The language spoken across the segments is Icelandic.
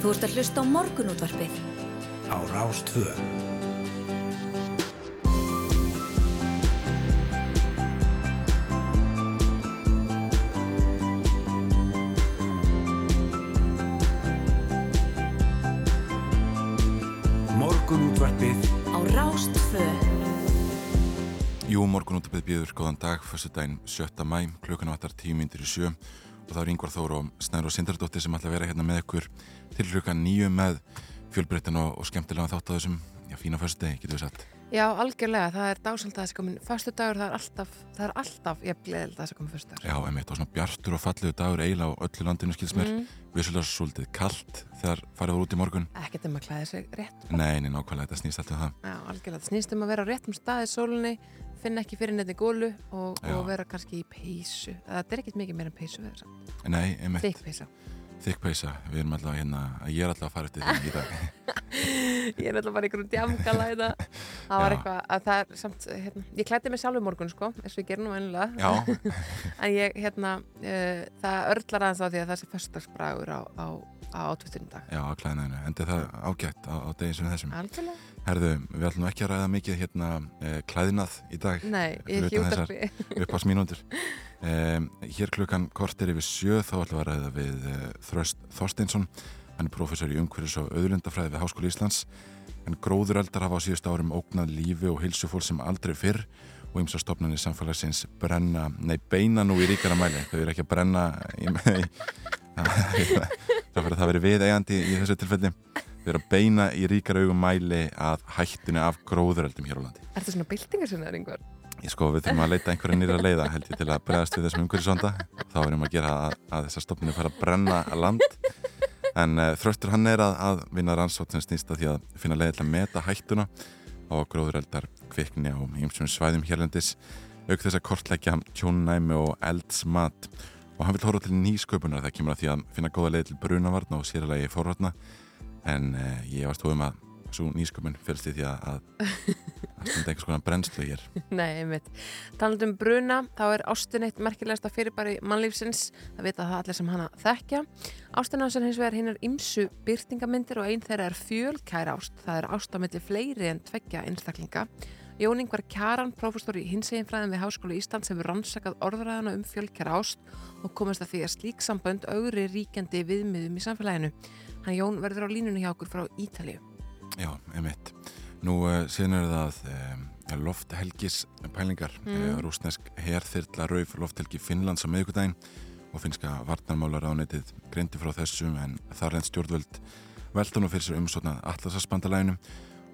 Þú ert að hlusta á morgunútvarpið. Á Rástvö. Morgunútvarpið Á Rástvö. Jú, morgun út að byggja bíður, góðan dag, fyrstu daginn 7. mæ, klukkan vattar 10 myndir í sjö og það er yngvar Þóru og Snæður og Sindardóttir sem ætla að vera hérna með ykkur til klukkan nýju með fjölbreyttin og, og skemmtilega þátt á þessum, já, fína fyrstu degi, getur við sagt. Já, algjörlega, það er dásald að þessi komin Föstu dagur, það er alltaf, það er alltaf ég bleðild að þessi komin föstu dagur Já, emitt, og svona bjartur og fallegu dagur eiginlega á öllu landinu skils mér, Mm. vissulega svolítið kallt þegar farið út í morgun. Ekkert um að klæða sig rétt Nei, nei, nákvæmlega, þetta snýst alltaf það. Já, algjörlega, það snýst um að vera á réttum stað í sólunni finna ekki fyrir nefni gólu og, og vera kannski í peysu. Það er ekkert mikið meira en peysu þess Nei, emitt, Þykk peysa. Þykk peysa, við erum alltaf hérna, ég er alltaf að fara eftir því í dag. Ég er náttúrulega bara einhverjum djamgala í það Það var eitthvað að það er samt hérna, Ég klætti mig sjálfur morgun sko, eins og ég ger nú ennilega En ég, hérna, uh, það örlar aðeins á því að það sé föstagsbragur á, á, á átvisturinn dag. Já, á klæðinu, en það ágætt á, á degi sem þessum. Algjörlega Herðu, við ætlum ekki að ræða mikið hérna eh, klæðinað í dag. Nei, ég af því. upp á smínúndur um, Hér klukkan kortir yfir sjö þá ætlum við að ræða við uh, Þröst Þorsteinsson. Hann er professor í umhverfis og auðlundafræði við Háskóli Íslands. En gróðureldar hafa á síðust árum ógnað lífi og hilsufól sem aldrei fyrr og ymsa stopnarnir samfélagsins brenna, nei beina nú í ríkara mæli þau eru ekki að brenna það fyrir að það veri við eigandi í þessu tilfelli. Þau eru að beina í ríkara augum mæli að hættinu af gróðureldum hér á landi. Er þetta svona byltingarsinnar yngvar? Ég sko við þurfum að leita einhverja nýra leiða held ég til að bregðast við þessum umhverfisvanda þá erum að gera að, að þessar stofninu fara að brenna að land. En uh, þröstur hann er að, að vinna rannsótt sem snýst að því að finna leiði til að meta hættuna að gróðureldar kvikni á ýmsum svæðum hérlendis auk þess að kortleggja tjónnæmi og eldsmat. Og hann vil horfa til nýsköpunar það kemur að því að finna góða leiði til brunavarna og séralagi forvarna. En uh, ég varst hóðum að svo nýsköpun fylgst í því að, að, að stunda einhvers konar brennslu hér Nei, einmitt. Talandi um bruna, þá er ástin eitt merkilegasta fyrirbæri mannlífsins. Það vita það allir sem hana þekkja. Ástin hans er hins vegar hinnar ymsu byrtingamyndir og einn þeirra er fjölkæra ást. Það er ást á milli fleiri en tveggja einstaklinga. Jón Ingvar Kjaran, prófessor í hinseginfræðin við Háskóla Íslands, hefur rannsakað orðræðana um fjölkæra ást og komast að því að slík sambönd augri ríkjandi viðmiðum í samfélaginu. Hann Jón verður á línunni hjá okkur frá Ítalíu. Já, einmitt. Nú uh, síðan er það um, lofthelgis pælingar. Mm. Uh, rúsnesk herþyrla rauf lofthelgi Finnlands á miðvikudaginn og finnska varnarmálar ánetið greindi frá þessum en þar reynd stjórnvöld veltunum fyrir sér umsotnað allarsasbandalæginum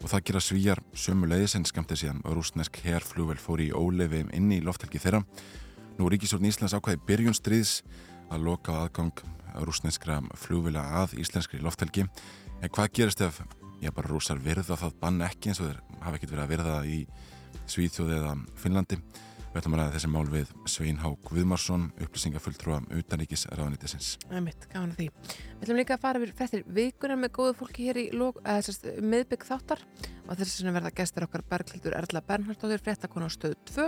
og það gera svíjar sömu leiðis en skamtið síðan og rúsnesk herflugvel fór í ólefi inn í lofthelgi þeirra. Nú Ríkisjórn Íslands ákvæði byrjun stríðs að loka á aðgang rúsneskra flugvila að íslenskri lofthelgi. En hvað gerist ef já, bara rúsar virða það bann ekki eins og þeir hafa ekkert verið að virða það í Svíþjóði eða Finnlandi. Við ætlum að ræða þessi mál við Svein Há Guðmarsson, upplýsingafulltrúa utanríkis ráðanitisins. Æmitt, gaman að því. Við ætlum líka að fara við frettir vikunar með góðu fólki hér í miðbygg þáttar og þess að verða gestur okkar Berglildur Erla Bernhardóttir, frettakona á stöðu 2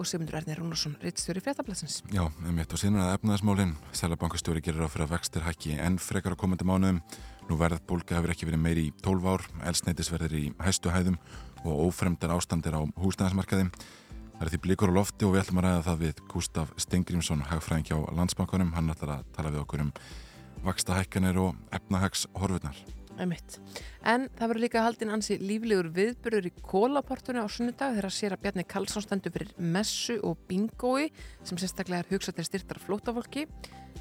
og Sigmundur Ernir Rúnarsson, reittstjóri frettablasins. Já, einmitt og síðan er það efnaðismálinn. Sælabankastjóri gerir á fyrir að vextir hækki enn frekar á komandi mánuðum. Nú verðbólka hefur ekki verið meiri í 12 ár, elsneitisverðir í hæstu hæðum og ófremdar ástandir á húsnæðismarkaði. Það er því blíkur á lofti og við ætlum að ræða það við Gustaf Stengrimsson, hagfræðing hjá landsbankunum. Hann ætlar að tala við okkur um vaksta hækkanir og efnahags horfurnar. Æmitt. En það verður líka haldinn ansi líflegur viðbyrður í kólaportunni á sunnudag þegar sér að Bjarni Karlsson stendur fyrir messu og bingói sem sérstaklega er hugsað til styrtar flótafólki.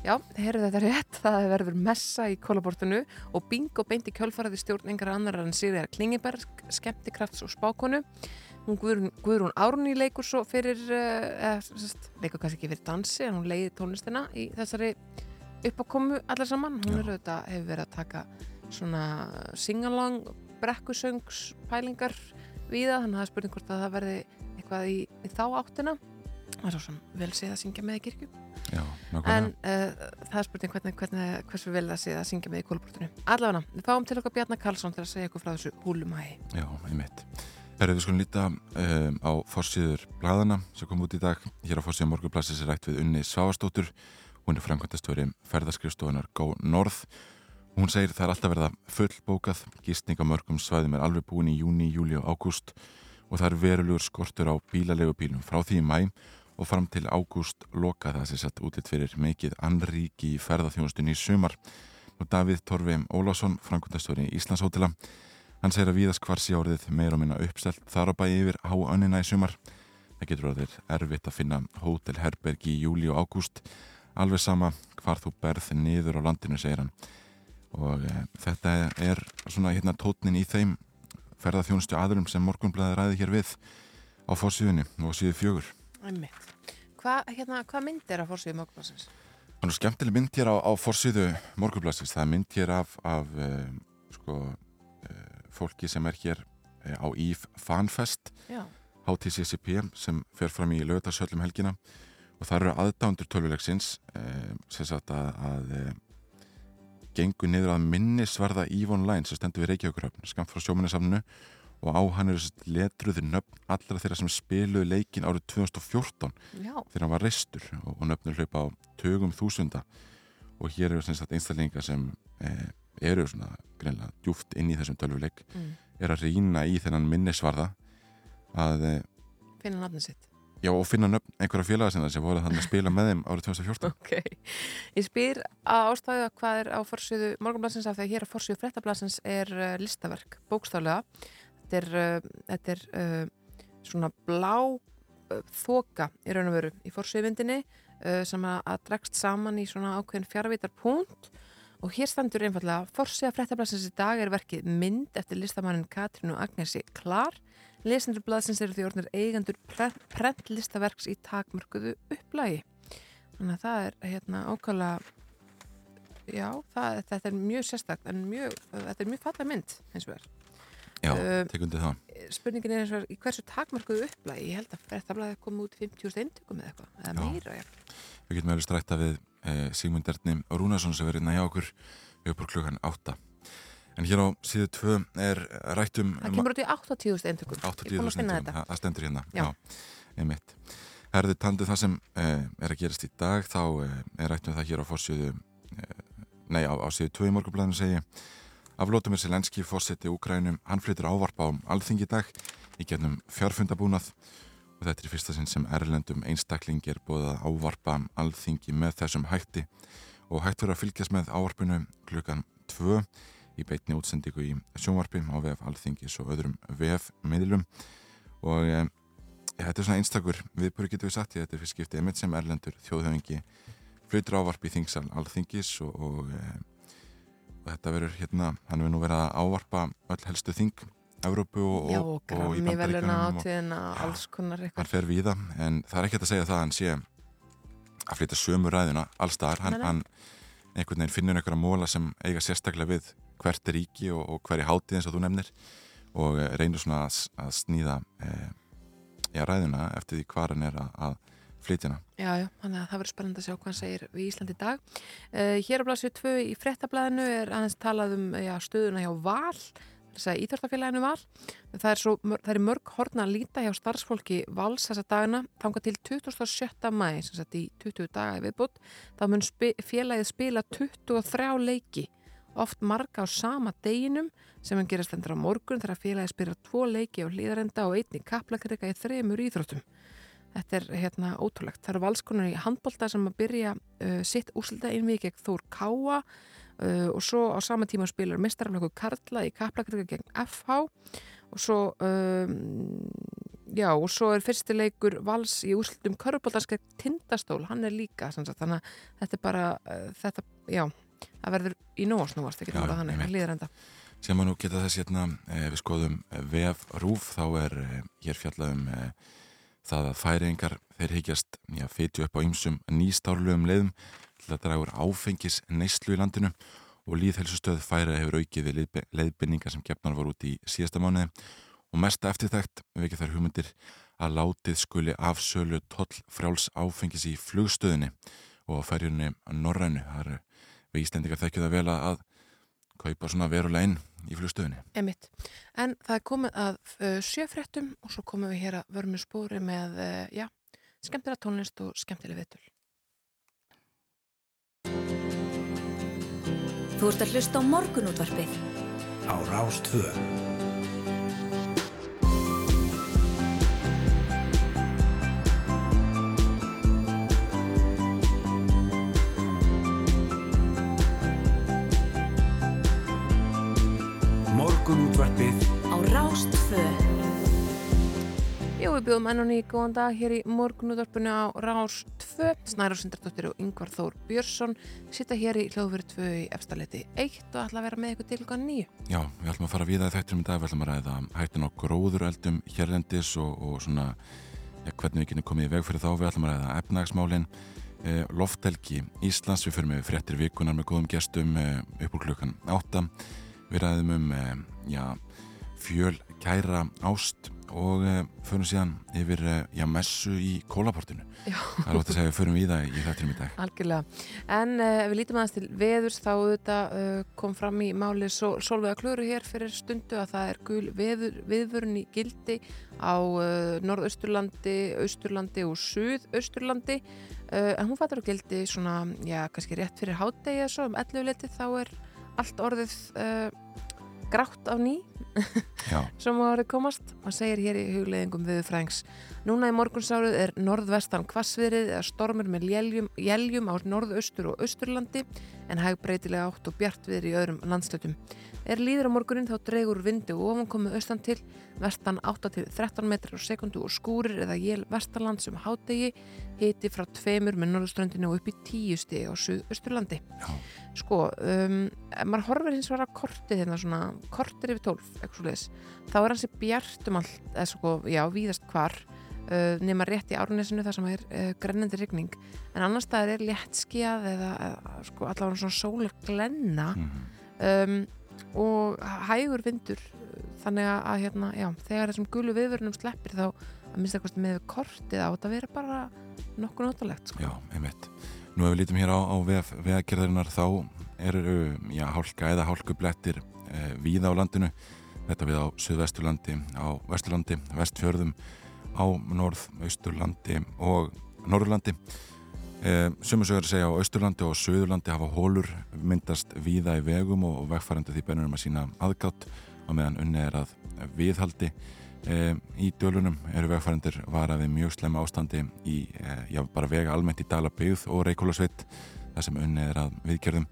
Já, heyrðu þetta rétt, það verður messa í kólaportunu og bingo beint í kjölfaraði stjórn yngra annar en Sigriðar Klingeberg, skemmtikrafts og spákonu. Hún Guðrún, Guðrún Árni leikur svo fyrir, uh, eða, sest, leikur kannski ekki fyrir dansi en hún leiði tónlistina í þessari uppákomu allar saman. Hún er auðvitað, hefur verið að taka svona singalong brekkusöngspælingar við það, þannig að það er spurning hvort að það verði eitthvað í, í þá áttina það er svo sem vel séð að syngja með í kirkju Já, en uh, það er spurning hvernig, hvernig, hversu vel það séð að syngja með í kólubrotinu allavega, við fáum til okkar Bjarnar Karlsson til að segja ykkur frá þessu húlumægi Já, einmitt. Herru, við skulum líta um, á forsýður bladana sem kom út í dag. Hér á forsýða morgunplassis er rætt við Unni Svavastóttur. Hún er framkvæmtastöri ferðaskrifstofunar Go North. Hún segir það er alltaf verið að fullbókað, gistning á mörgum svæðum er alveg búin í júni, júli og ágúst og það er verulegur skortur á bílalegu bílum frá því í mæ og fram til ágúst loka það sem sett útlitt fyrir mikið anríki í ferðarþjónustunni í sumar. Nú Davíð Torfi Ólásson, framkvæmdastöri í Íslandshótela, hann segir að víðast hvar sé árið meir og minna uppstelt þar á bæi yfir á önnina í sumar. Það getur orðið erfitt að finna hótelherbergi í júli og ágúst, alveg sama hvar þú berð niður á landinu, segir hann. Og e, þetta er svona hérna tótnin í þeim ferðarþjónustu aðurum sem morgunblæði ræði hér við á fórsíðunni og síðu fjögur. Hvað hérna, hva mynd er að fórsíðu morgunblæsins? Það er skemmtileg mynd hér á, á fórsíðu morgunblæsins. Það er mynd hér af, af uh, sko, uh, fólki sem er hér á Íf Fanfest HTCCP sem fer fram í lögdagsöllum helgina og það eru aðdándur tölvulegsins sem sagt að, að gengur niður að minnisvarða Eve Online sem stendur við Reykjavíkurhöfn skamt frá sjómannesafninu og á hann eru letruði nöfn allra þeirra sem spiluði leikin árið 2014 Já. þegar hann var reistur og, og nöfnur hlaupa á tögum þúsunda og hér eru einstaklinga sem eh, eru svona greinlega djúft inn í þessum tölvuleik mm. er að rýna í þennan minnisvarða að eh, finna nafni sitt Já, og finna nöfn einhverja félagarsinnar sem voru þannig að spila með þeim árið 2014. Ok, ég spyr að ástæðu að hvað er á fórsöðu morgunblassins af því að hér á fórsöðu frettablassins er uh, listaverk, bókstaflega. Þetta er, uh, þetta er uh, svona blá þoka í raun og veru í fórsöðuvindinni sem að, að dregst saman í svona ákveðin fjárvítar punkt og hér standur einfallega fórsöða frettablassins í dag er verkið mynd eftir listamannin Katrínu Agnesi Klar Lesendur blaðsins eru því orðinir eigendur prentlistaverks í takmörkuðu upplægi. Þannig að það er hérna ákala, já, það, þetta er mjög sérstakt en mjög, þetta er mjög falla mynd eins og er. Já, uh, tekundi það. Spurningin er eins og er, í hversu takmörkuðu upplægi? Ég held að þetta blaði komið út 50.000 eintökum eða eitthvað, eða meira, já. Við getum alveg strækta við eh, Sigmund Erni Rúnarsson sem verið næja okkur við uppur klukkan átta. En hér á síðu tvö er rættum... Það kemur út í 80.000 eintökum. 80.000 eintökum, það stendur hérna. Já, einmitt. Herði tandið það sem eh, er að gerast í dag, þá eh, er rættum það hér á fórsjöðu, eh, nei á, á síðu tvö í morgunblæðinu segi, aflótumir Selenski fórseti Úkrænum, hann flyttir ávarpa á alþingi dag í gennum fjárfundabúnað og þetta er fyrsta sinn sem Erlendum einstakling er búið að ávarpa alþingi með þessum hætti og hætt fyrir að fylgjast með ávarpinu klukkan 2 í beitni útsendingu í sjónvarpi á VF Alþingis og öðrum VF miðlum og e, þetta er svona einstakur viðbúri getur við sagt ég þetta fyrir skiptið emitt sem erlendur þjóðhauðingi flutur ávarp í Þingsal Alþingis og, og, e, og þetta verður hérna, hann verður nú verið að ávarpa öll helstu þing Európu og, Já, og, í bandaríkanum hann fer við það en það er ekki að segja það að hann sé að flytja sömu ræðina allstaðar, hann, hann einhvern veginn finnur einhverja móla sem eiga sérstaklega við hvert ríki og, og hverja hátíð eins og þú nefnir og eh, reynir svona að, að snýða e, já, ræðuna eftir því hvað hann er að, að flytjana. Já, já, þannig að það verður spennand að sjá hvað hann segir við Íslandi í dag. Uh, hér á blasju 2 í frettablaðinu er aðeins talað um já, stöðuna hjá Val, þess að Íþartafélaginu Val. Það er, svo, það er mörg horna að líta hjá starfsfólki Vals þessa dagina, tanga til 27. mæ, sem sagt í 20 daga viðbútt, þá mun spi, félagið spila 23 leiki oft marga á sama deginum sem hann gerast endur á morgun þegar félagi spyrja tvo leiki á hlýðarenda og einni kaplakrika í þremur íþróttum. Þetta er hérna ótrúlegt. Það eru valskonur í handbólta sem að byrja uh, sitt úslita einvið gegn Þór Káa uh, og svo á sama tíma spilar mistaraflöku Karla í kaplakrika gegn FH og svo um, já og svo er fyrstileikur vals í úslitum Körbóltarskegg Tindastól, hann er líka sagt, þannig að þetta er bara uh, þetta, já það verður í nósnúast ekki náttúrulega þannig. að líður enda. Sem að nú geta þess hérna eh, við skoðum eh, VF Rúf þá er eh, hér fjallaðum það að færingar þeir higgjast fytju upp á ýmsum nýstárlugum leiðum til að draga úr áfengis neyslu í landinu og líðhelsustöð færa hefur aukið við leiðbynningar sem gefnar voru út í síðasta mánuði. Og mesta eftirþægt vekja þær hugmyndir að látið skuli afsölu toll frjáls áfengis í flugstöðinni og færjunni Norrænu. Það eru við Íslendingar þekkjum það vel að kaupa svona verulega inn í flugstöðinni. Emitt. En það er komið að uh, sjöfréttum og svo komum við hér að vörmu spóri með, uh, já, skemmtilega tónlist og skemmtilega vitul. Þú ert að hlusta á morgunútvarpið. Á Rástvö. Morgunútvarpið Á Rástvö. Jú, við bjóðum enn og ný góðan dag hér í morgunúðarpunu á Rás 2. Snæra Sindardóttir og Yngvar Þór Björnsson sita hér í hljóðveri 2 í efstaleiti 1 og ætla að vera með ykkur til hluka 9. Já, við ætlum að fara við að þættum í dag, við ætlum að ræða hættin á gróðureldum hérlendis og, og svona ja, hvernig við kynum komið í veg fyrir þá, við ætlum að ræða efnagsmálin, eh, loftelgi Íslands, við fyrir með fréttir vikunar með góðum gestum eh, upp úr klukkan 8, við ræðum um eh, já, fjöl kæra ást og uh, förum síðan yfir uh, já, messu í kólaportinu. Það er ótt að segja við förum við það í þættinum í dag. Algjörlega. En ef við lítum aðeins til veðurs þá uh, kom fram í máli Sol Solveiga Klöru hér fyrir stundu að það er gul veður, viðvörun í gildi á norðausturlandi, austurlandi og suðausturlandi. En hún fattur á gildi svona, já, kannski rétt fyrir hádegi eða svo um 11 leti þá er allt orðið uh, grátt á ný sem að orðið komast og segir hér í hugleðingum við frængs. Núna í morgunsárið er norðvestan kvassviðrið eða stormur með jéljum, jéljum á norðaustur og austurlandi en hæg breytilega átt og bjartviðri í öðrum landslutum. Er líður á morgunin þá dregur vindi og ofan komið austan til vestan 8 til 13 metrar á sekundu og skúrir eða jél vestanland sem hádegi hiti frá tveimur með norðuströndinu og upp í 10 stig á suðausturlandi. Sko, um, maður horfir hins vegar að kortið hérna svona, kortir yfir 12, eitthvað svo leiðis, þá er hansi bjart um allt, eða sko, já, víðast hvar, uh, nema rétt í árnesinu þar sem er uh, grennandi rigning, en annars staðar er léttskjað eða, eða sko, allavega svona sólar glenna mhm, um, og hægur vindur, þannig að, hérna, já, þegar þessum gulu viðvörunum sleppir þá að minnst eitthvað með kortið á þetta vera bara nokkuð notalegt, sko. já, einmitt Nú ef við lítum hér á, á vegagerðarinnar þá eru já, hálka eða hálkublettir eh, víða á landinu þetta við á Suðvesturlandi, á Vesturlandi, Vestfjörðum, á Norð-Austurlandi og Norðurlandi. Eh, Sumusögur segja á Austurlandi og Suðurlandi hafa hólur myndast víða í vegum og vegfærandi því bennur um að sína aðgátt á meðan unni er að viðhaldi. Eh, í dölunum eru vegfærandir varaði mjög slemma ástandi í, eh, já, bara vega almennt í Dalabyggð og Reykjólasveit þar sem unni er að viðgerðum.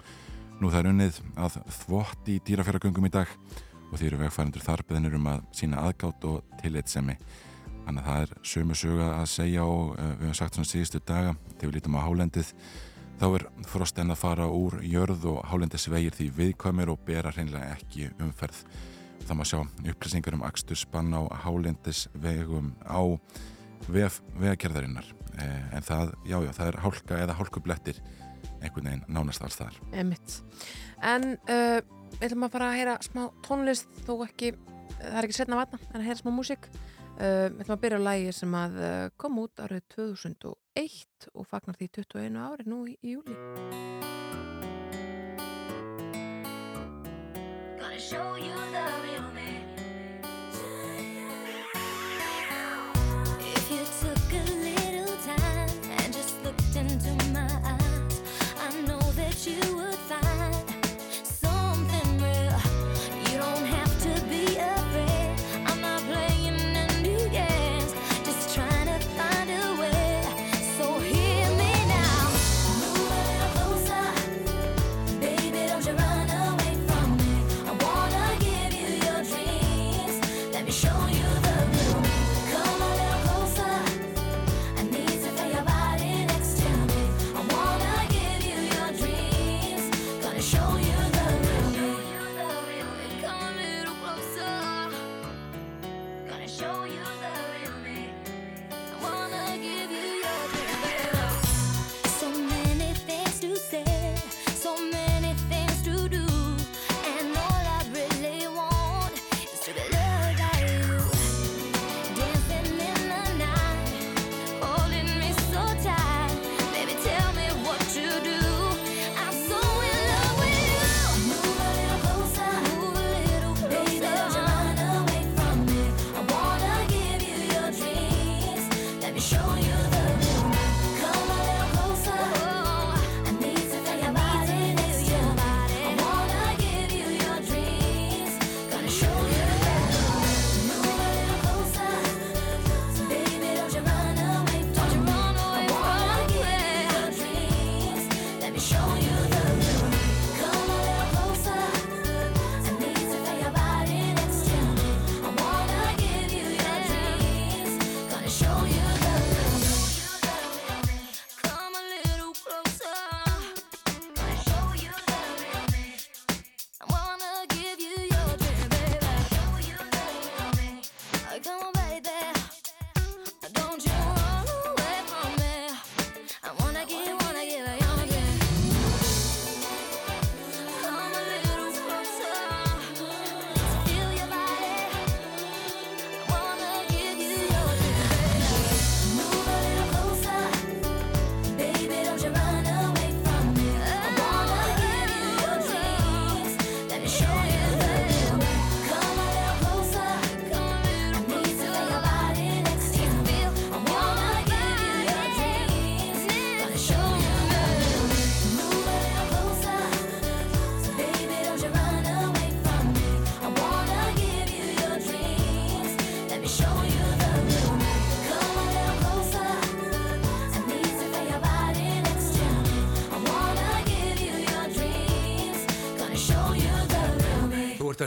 Nú það er unnið að þvott í dýrafjöragöngum í dag og því eru vegfærandur þarbeðinir um að sína aðgátt og tillitsemi. Þannig að það er sömu söga að segja og uh, við hefum sagt svona síðustu daga þegar við lítum á hálendið þá er frost enn að fara úr jörð og hálendisvegir því viðkvæmir og bera hreinlega ekki umferð. Það má sjá upplýsingar um akstur spann á hálendisvegum á vef vegakerðarinnar eh, en það, já já, það er hálka eða hálkublettir einhvern veginn nánast alls þar. Emitt. En uh, við ætlum að fara að heyra smá tónlist þó ekki, það er ekki setna vatna en að heyra smá músík. Við ætlum að byrja á lægi sem að uh, kom út árið 2001 og fagnar því 21 ári nú í, í júli. Gonna show you the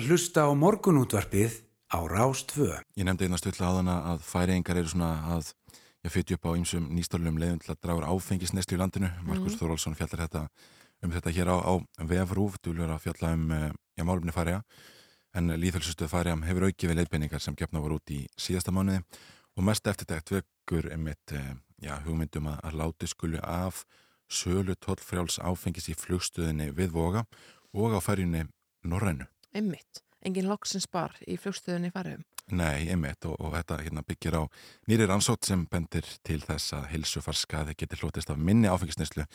að hlusta á morgunútvarpið á Rástvö. Ég nefndi einna stutla á þann að færiðingar eru svona að ég fytti upp á ýmsum nýstörlum leiðum til að draga áfengisnesti í landinu. Markus mm. Þorvaldsson fjallar þetta um þetta hér á, á VF-rúf, þú vil vera að fjalla um já, málumni færiða, en líðhölsustuð færiðam hefur aukið við leiðpenningar sem gefna voru út í síðasta mánuði og mest eftirtækt vekur einmitt já, hugmyndum að, að láti skulu af sölu tollfrjáls áfengis í flugstöðinni við Voga og á færjunni Norrænu. Einmitt, engin loksins bar í flugstöðinni fariðum. Nei, einmitt og, og þetta hérna, byggir á nýri rannsótt sem bendir til þess að hilsufarskaði getur hlutist af minni áfengisneslu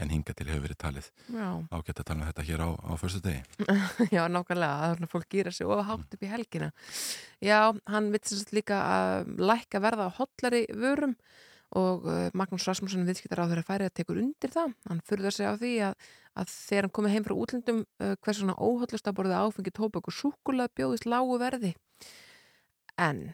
en hinga til hefur verið talið. Já. Ágætt að tala um þetta hér á, á förstu degi. Já, nákvæmlega, að fólk gýra sig og hátt upp í helgina. Já, hann vitsist líka að lækka verða á hotlari vörum og uh, Magnús Rasmussen viðskiptar á þeirra færi að tekur undir það. Hann fyrður sig á því að, að þegar hann komið heim frá útlendum uh, hvers svona óhaldlust að borða áfengi tóbak og súkulega bjóðist lágu verði. En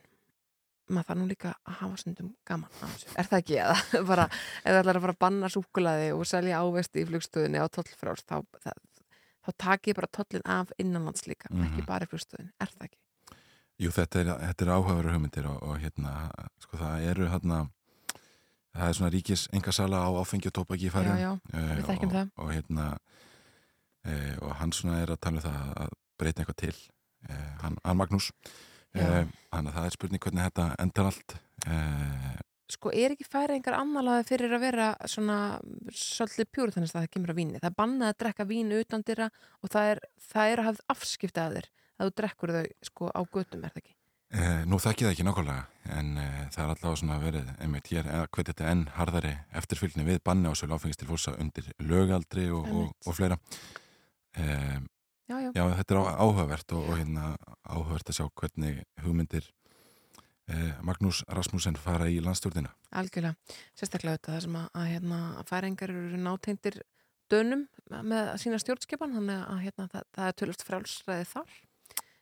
maður þarf nú líka að hafa stundum gaman. Er það ekki eða? bara, það ætlar að fara að banna súkulaði og selja ávesti í flugstöðinni á tollfrás þá, þá takk ég bara tollin af innanlands líka, mm -hmm. ekki bara í flugstöðinni. Er það ekki? Jú, þetta er, er áhugaveru hugmyndir og, og hérna, sko það eru hérna það er svona ríkis engasala á tópaki í færi uh, og, og hérna uh, og hann svona er að tala um það að breyta eitthvað til. Uh, hann, hann Magnús. Þannig að það er spurning hvernig þetta endar allt. Sko er ekki færi engar annalaði fyrir að vera svona svolítið pjúr þannig að það kemur að víni? Það er bannað að drekka vínu utan dyrra og það er, það er að hafa afskipta að þér að þú drekkur þau sko á götum er það ekki? Eh, nú þekk ég það ekki nákvæmlega en eh, það er alltaf svona verið einmitt hér að hvað þetta enn harðari eftirfylgni við banni ásölu áfengist til fólksa undir lögaldri og, og, og fleira. Eh, já, já. já, þetta er áhugavert og, og hérna áhugavert að sjá hvernig hugmyndir eh, Magnús Rasmussen fara í landstjórnina Algjörlega, sérstaklega þetta sem að, að hérna, færingar eru náteindir dönum með sína stjórnskipan þannig að hérna, það, það er tölvöld frálsræði þar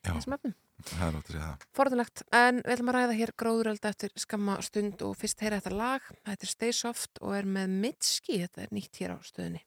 þessum efnum Það er ótt að segja það. Forðulegt, en við ætlum að ræða hér gróðurölda eftir skamma stund og fyrst heyra þetta lag. Þetta er Stay Soft og er með Mitski, þetta er nýtt hér á stöðinni.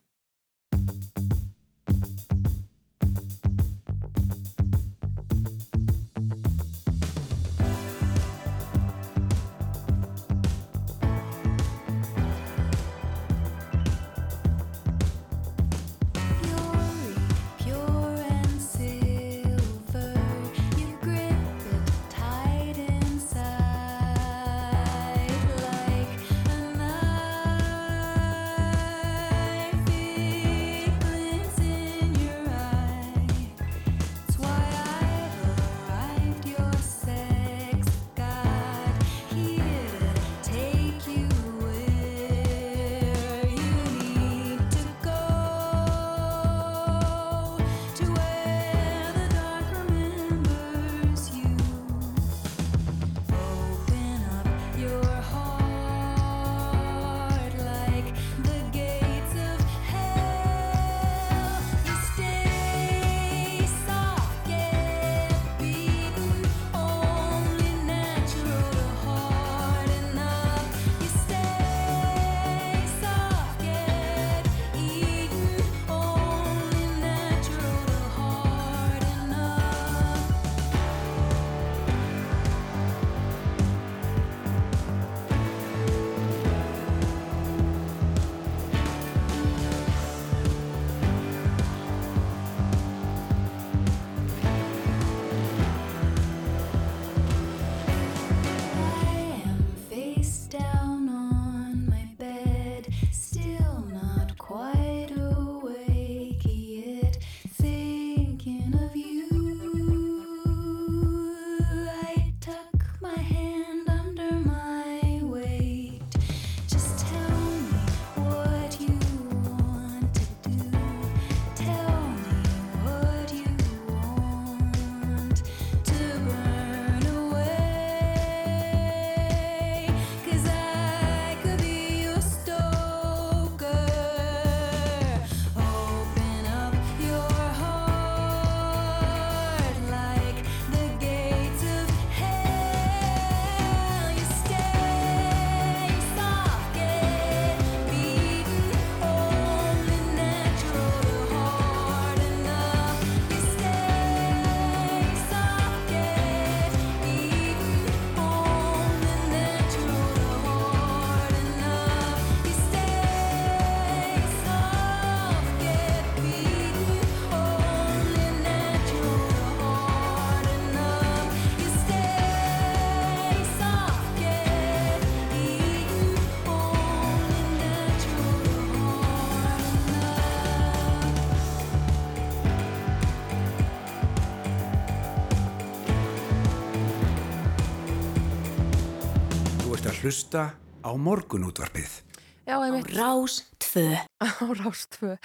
Hlusta á morgunútvarpið. Já, Á einmitt. Rás 2. á Rástfö.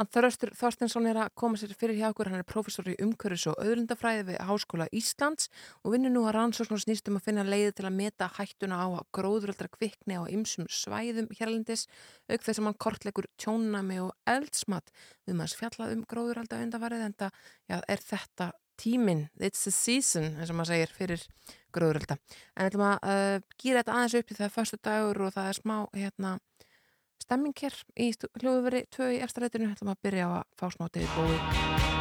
Hann Þröstur Þorstensson er að koma sér fyrir hjá okkur, hann er professor í umhverfis og auðlundafræði við Háskóla Íslands og vinnur nú að rannsókn og snýst um að finna leiði til að meta hættuna á gróðuröldra kvikni á ymsum svæðum hérlendis, auk þess að hann kortlegur tjónami og eldsmatt við maður fjallað um gróðurölda undafarið en það já, er þetta tíminn, it's the season, eins og maður segir, fyrir gróðurölda. En ætlum að uh, gýra þetta aðeins upp í það er förstu dagur og það er smá, hérna, stemming hér í hljóðuveri 2 í eftirleitinu ætlum að byrja á að fá smá David Bowie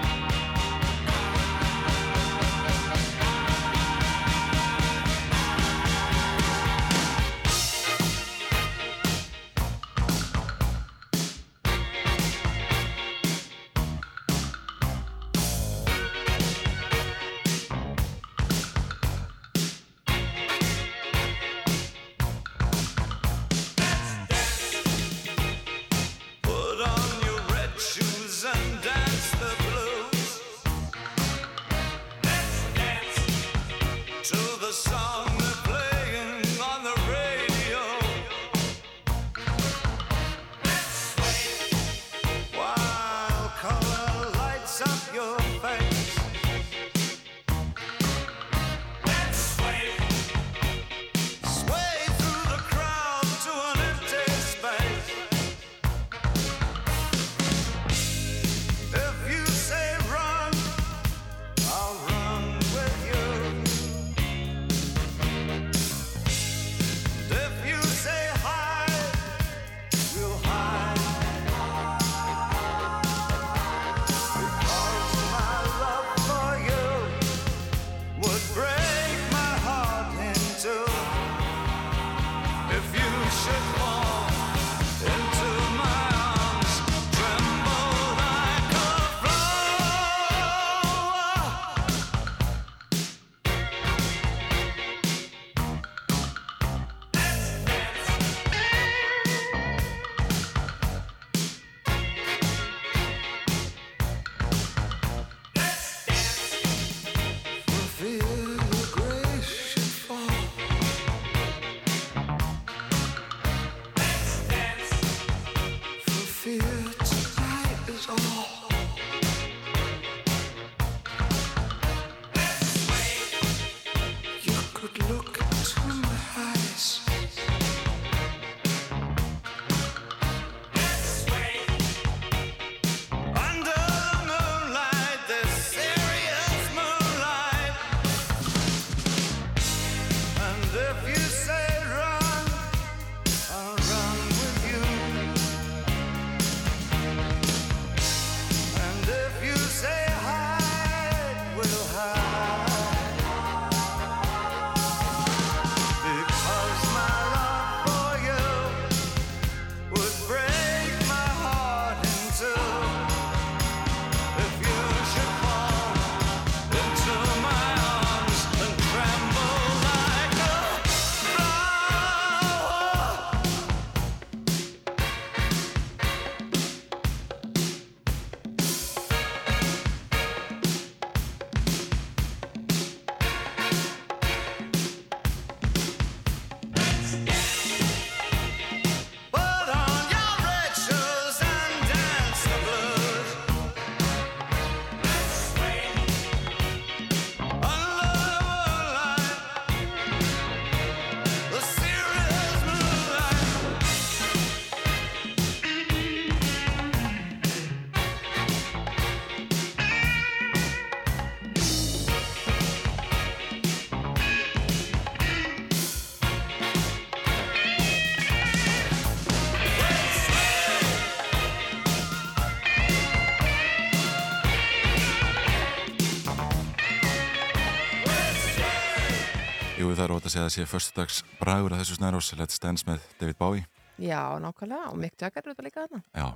að segja að sé förstudags bragur að þessu snærós Let's Dance með David Bowie. Já, nákvæmlega, og Mick Jagger er þetta líka þarna. Já,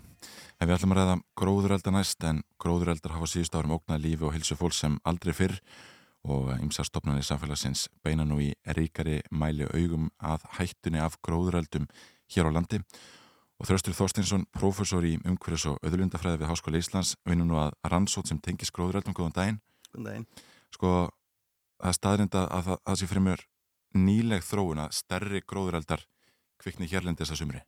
en við ætlum að ræða gróðureldar næst en gróðureldar hafa síðust árum ógnað lífi og hilsu fólk sem aldrei fyrr og ymsar stopnarnir samfélagsins beina nú í ríkari mæli augum að hættunni af gróðureldum hér á landi. Og Þröstur Þorstinsson, prófessor í umhverfis og öðlundafræði við Háskóla Íslands vinnur nú að rannsótt sem tengis gróðureldum. Góðan daginn. Góðan daginn. sko, það er staðrind að, að, það- að sé fyrir mér nýleg þróun að stærri gróðureldar kvikni hérlendis að sumri?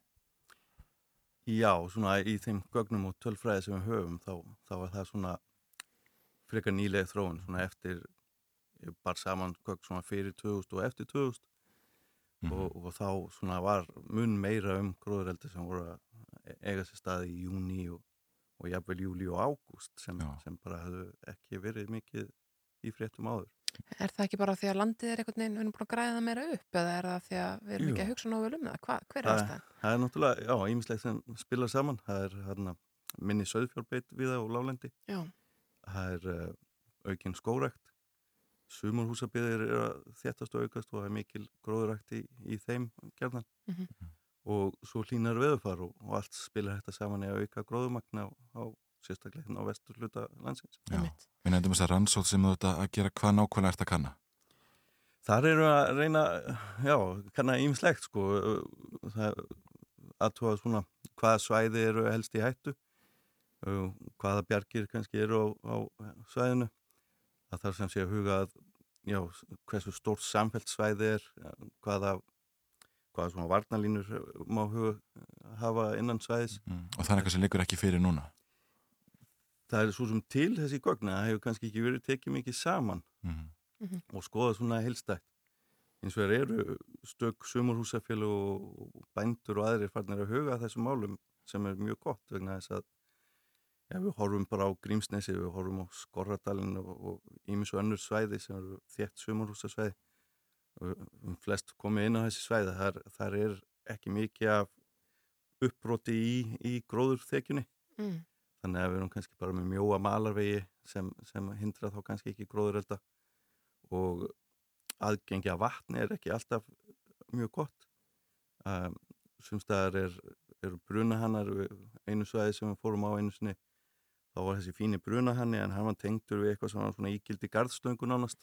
Já, svona í þeim gögnum og tölfræði sem við höfum þá, þá er það svona frekar nýlega þróun svona eftir ég bar saman gögn svona fyrir 2000 og eftir 2000 Mhm. og, og þá svona var mun meira um gróðureldi sem voru að eiga sér staði í júni og, og jafnvel júli og ágúst sem, sem bara hefðu ekki verið mikið í fréttum áður. Er það ekki bara því að landið er einhvern veginn, við erum búin að græða það meira upp eða er það því að við erum Jú. ekki að hugsa nógu vel um það? Hva, hver er ástæðan? Það er náttúrulega, já, ímislegt sem spilar saman. Það er hérna, minni söðfjárbeit við það og lálendi. Já, Það er uh, aukinn skórækt. Sumarhúsabiðir er að þéttast og aukast og það er mikil gróðurækt í, í þeim gerðan. Mhm. Og svo hlínar veðufar og, og allt spilar þetta saman í að auka gróðumagna á, á sérstaklega hérna á vestur hluta landsins. Já. Við nefndum þess að rannsótt sem þú ert að gera hvað nákvæmlega ert að kanna. Þar eru að reyna, já, kannar ímislegt sko, það aðtúa svona hvaða svæði eru helst í hættu, hvaða bjargir kannski eru á, á svæðinu. Það þarf sem sé að huga að, já, hversu stórt samfelt svæði er, hvaða, hvaða svona varnalínur má huga hafa innan svæðis. Mm. Og það er eitthvað sem liggur ekki fyrir núna. Það er svo sem til þessi gögna, það hefur kannski ekki verið tekið mikið saman. Mm. og skoða svona heilstætt. Eins og er eru stök sumurhúsafjölu og bændur og aðrir farnir að huga að þessum málum sem er mjög gott vegna þess að ja, við horfum bara á Grímsnesi, við horfum á Skorradalinn og, og ímis og önnur svæði sem eru þétt sumurhúsasvæði. Og um flest komið inn á þessi svæði, þar, þar er ekki mikið af uppbroti í, í gróðurþekjunni. Mm. Þannig að við erum kannski bara með mjóa malarvegi sem, sem hindra þá kannski ekki gróðurelda og aðgengi að vatni er ekki alltaf mjög gott. Um, Sumstaðar er, eru brunahannar, einu svæði sem við fórum á einu sinni, þá var þessi fíni brunahanni en hann var tengdur við eitthvað sem var svona ígildi garðstöngu nánast.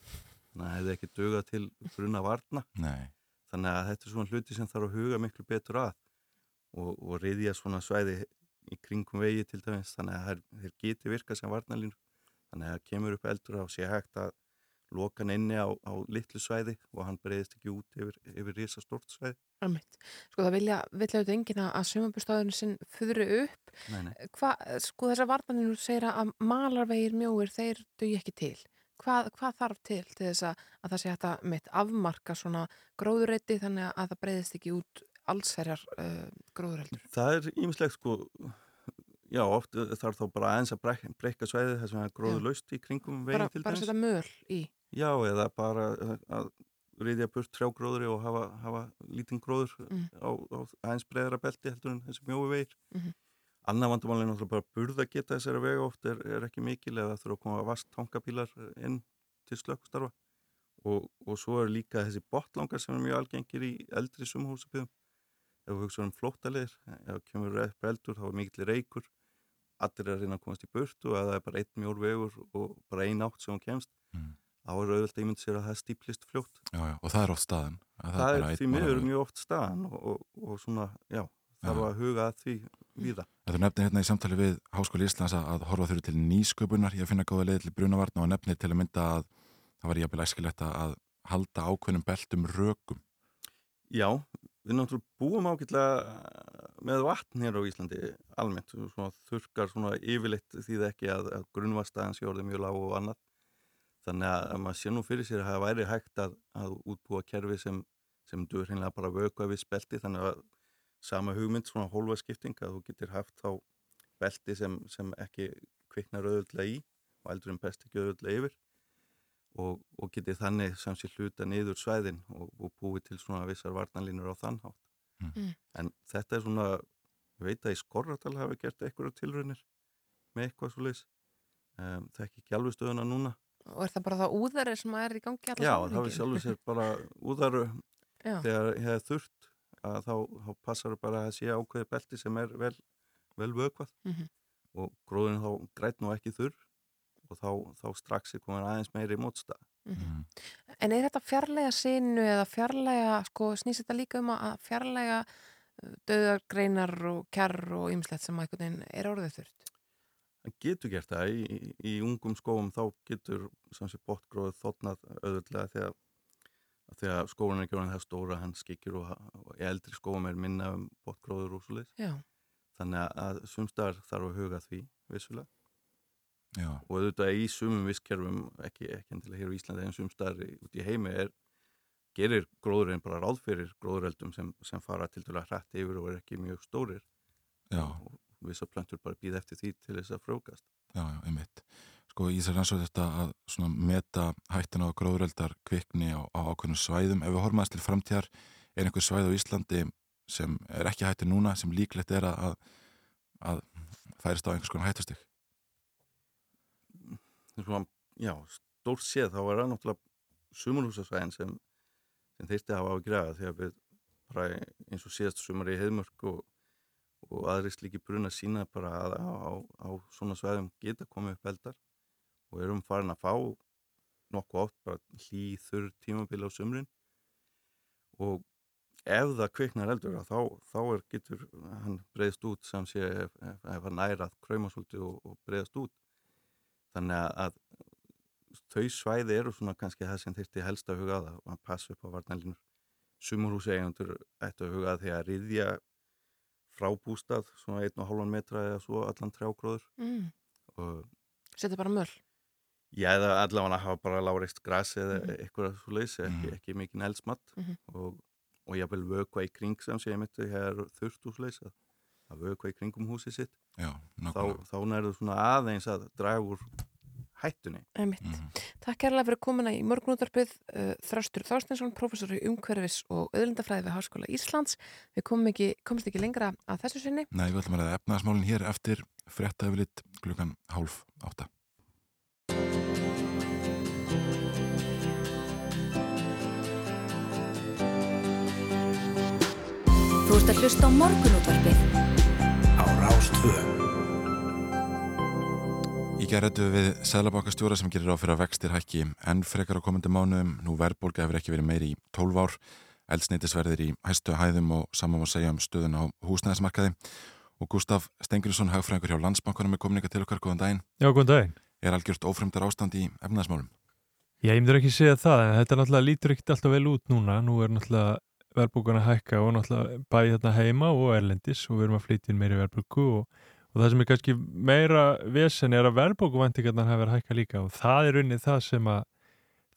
Þannig að það hefði ekki dugað til brunavarna. Nei. Þannig að þetta er svona hluti sem þarf að huga miklu betur að og, og reyðja svona svæði í kringum vegi til dæmis þannig að þær, þeir geti virka sem varnalínur þannig að það kemur upp eldur á sé hægt að loka hann inni á, á litlu svæði og hann breyðist ekki út yfir, yfir risa stort svæði. Einmitt. Sko það vilja, auðvitað enginn að sumabúrstæðurinn sinn fyrri upp. Nei, nei. Hva, sko þessar varnaninu segir að malarvegir mjóir, þeir dugi ekki til. Hvað, hvað þarf til til þess að, að það sé hægt að mitt afmarka svona gróðureiti þannig að það breyðist ekki út allsherjar uh, gróðureldur? Það er ímislegt sko, já oft þarf þá bara aðeins að breyka svæði þess að er gróðu laust í kringum Bara, veginn til bara dæmis. setja möl í. Já, eða bara að reyðja burt trjágróðri og hafa, hafa lítinn gróður Mm. á, á aðeins breyðara belti heldur en þessi mjói vegir. Mhm. Annað vandamál er náttúrulega bara burða geta þessari vega oft er, er ekki mikil eða þurfa að koma vast tankabílar inn til slökkustarfa og, og svo er líka þessi botlangar sem er mjög algengir í eldri sumhúsabíðum. Ef við hugsaum um flóttaleir, ef kemur upp eldur þá er mikill reykur, allir er að reyna að komast í burtu og það er bara einn mjór vegur og bara ein átt sem hún kemst, Mm. þá er auðvitað að ímynd sér að það stíplist fljótt. Já, já. Og það er oft staðan. að Það, er einn því miður malarvegur. mjög oft staðan og, og, og svona, já, þarf Já. að huga að því víða. Þetta nefnir hérna í samtali við Háskóli Íslands að, horfa þurfi til nýsköpunar að finna góða leið til brunavarna og nefnir til að mynda að það var jafnvel æskilegt að halda ákveðnum beltum rökum. Já, við náttúrulega búum ágætlega með vatn hér á Íslandi almennt, svona þurkar svona yfirleitt því það ekki að, að grunnvastæðan sé orðið mjög lág og annað. Þannig að, að maður sé nú fyrir sér að það væri hægt að, að útbúa kerfi sem, sem duður hreinlega bara að vöka við spelti. Þannig að sama hugmynd, svona hólfaskipting að þú getur haft þá belti sem, sem ekki kviknar auðvöldlega í og eldur en best ekki auðvöldlega yfir og, og getið þannig sem sé hluta niður svæðin og, og búið til svona vissar varnalínur á þann hátt. Mm. En þetta er svona, ég veit að í Skorradal hafi gert einhverja tilraunir með eitthvað svo leys. Um, það er ekki alveg stöðuna núna. Og er það bara það úðari sem er í gangi allar Já, það er sjálfur sér bara úðaru Já, þegar ég hef þurft að þá, þá passar bara að sé ákveði belti sem er vel, vel vökvað Mhm. og gróðin þá græt nú ekki þurr og þá, þá strax er komin aðeins meiri mótstað. Mm. En er þetta fjarlæga sinu eða fjarlæga, sko, snýst þetta líka um að fjarlæga döðargreinar og kjarr og ymslegt sem að einhvern veginn er orðið þurft? Það getur gert það. Í, í, í ungum skóum þá getur sem sé botgróð þotnað auðvitað þegar þegar skólan er ekki orðin það stóra hann skikir og, og í eldri skóum er minna um botgróður og svo leið Já, þannig að, að sumstaðar þarf að huga því vissulega Já, og auðvitað í sumum visskerfum ekki, ekki endilega hér á Íslandi en sumstaðar í- út í heimi er gerir gróðurinn bara ráð fyrir gróðureldum sem, sem fara til dæla hrætt yfir og er ekki mjög stórir já, og vissar plöntur bara býða eftir því til þess að frjókast já, já, einmitt. Sko, í þessar rannsóð þetta að svona meta hættin á gróðureldar kvikni á, á ákveðnum svæðum. Ef við horfum aðeins til framtíðar, er einhver svæð á Íslandi sem er ekki hættin núna, sem líklegt er að, að færist á einhvers konar hættustig? Svona, já, stórt séð þá er það náttúrulega sumarhúsasvæðin sem, sem þeirsti að hafa á græða þegar við bara eins og síðast sumar í heiðmörk og, og aðri slíki bruna sína bara að á, á, á svona svæðum geta komið upp eldar og erum farin að fá nokkuð oft bara hlýþur tímabili á sumrin. Og ef það kviknar eldur þá, þá er getur hann breyðst út sem sé ef, ef, hann nærað kraumasóldi og, og breyðst út þannig að, að þau svæði eru svona kannski það sem þyrfti helst að huga að að passa upp á varnalínur sumurhúsi eigundur ættu að huga að því að riðja frá bústað svona einn og hálfan metra eða svo allan trjágróður mm. og setja bara möll Já, eða allavega að hafa bara láreist gras eða Mhm. eitthvað svo leys, ekki, Mhm. ekki mikið eldsmatt Mhm. og, og ég vil vökva í kring sem sé ég myndi hér þurft úr leys að, að vökva í kringum húsið sitt Já, þá, þá nærðu svona aðeins að draga úr hættunni Einmitt. Mhm. Takk kærlega fyrir komuna í morgunútarpið uh, Þröstur Þorstinsson, professor í umhverfis og auðlindafræði við Háskóla Íslands Við komum ekki, komst ekki lengra að þessu sinni Nei, við ætlum að ræða efnaðasmálinn hér eftir frétta yfirlit klukkan hálf átta. Þú ert að hlusta á morgunútvarpið Á Rástvö Í gerðum við Sæðlabankastjóra sem gerir á fyrir að vextir hækki enn frekar á komandi mánuðum. Nú verðbólga hefur ekki verið meiri í 12 ár. Eldsneitisverðir í hæstu hæðum og saman má segja um stöðun á húsnæðismarkaði. Og Gustaf Stengriðsson, hagfræðingur hjá Landsbankunum, er komin ykkar til okkar, góðan daginn. Já, góðan daginn. Er algjört ófremdar ástand í efnaðasmálum? Já, ég myndir ekki segja það, en þetta náttúrulega lítur ekkert alltaf vel út núna. Nú er náttúrulega verðbúkan að hækka og náttúrulega bæði þarna heima og erlendis og við erum að flytja inn meiri verðbúku og, og það sem er kannski meira vesen er að verðbúkuvæntingarnar hafa verið að hækka líka og það er unnið það sem að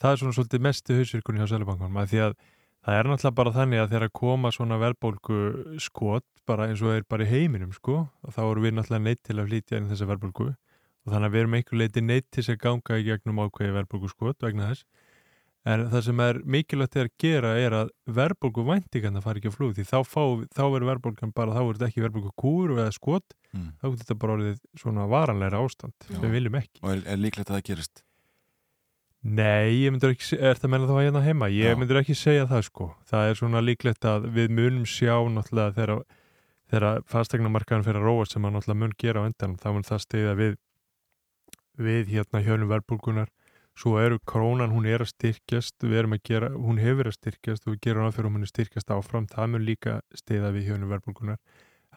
það er svona svolítið mestu hausvirkunni hjá Sælubankunum að því að það er náttúrulega bara þannig að þegar að koma svona verðbólgu skot bara eins og er bara í heiminum sko og þá erum við náttúrulega neitt til að flytja inn þessa verðbólgu og þannig að við erum einhver leiti neitt til þess að ganga í gegnum ákveði verðbólgu skot vegna þess en það sem er mikilvægt að gera er að verðbólgu væntingarna fari ekki að flúð því þá, fá, þá er verðbólgan bara þá er þetta ekki verðbólgu kúr eða skot Mm. þá er þetta bara orðið svona varanleira ástand sem við viljum ekki Og er, er líklegt að það gerist? Nei, ég myndur ekki, er það meina þá að hérna heima? Ég Já. myndur ekki segja það sko. Það er svona líklegt að við munum sjá náttúrulega þegar, þegar fastegnamarkaðan fyrir að róa sem að náttúrulega mun gera á endanum, þá mun það stiða við, við hérna hjönum verbulgunar. Svo eru krónan, hún er að styrkjast, við erum að gera, hún hefur að styrkjast og við gerum áfyrir hún er styrkjast áfram, það mun líka stiða við hjönum verbulgunar.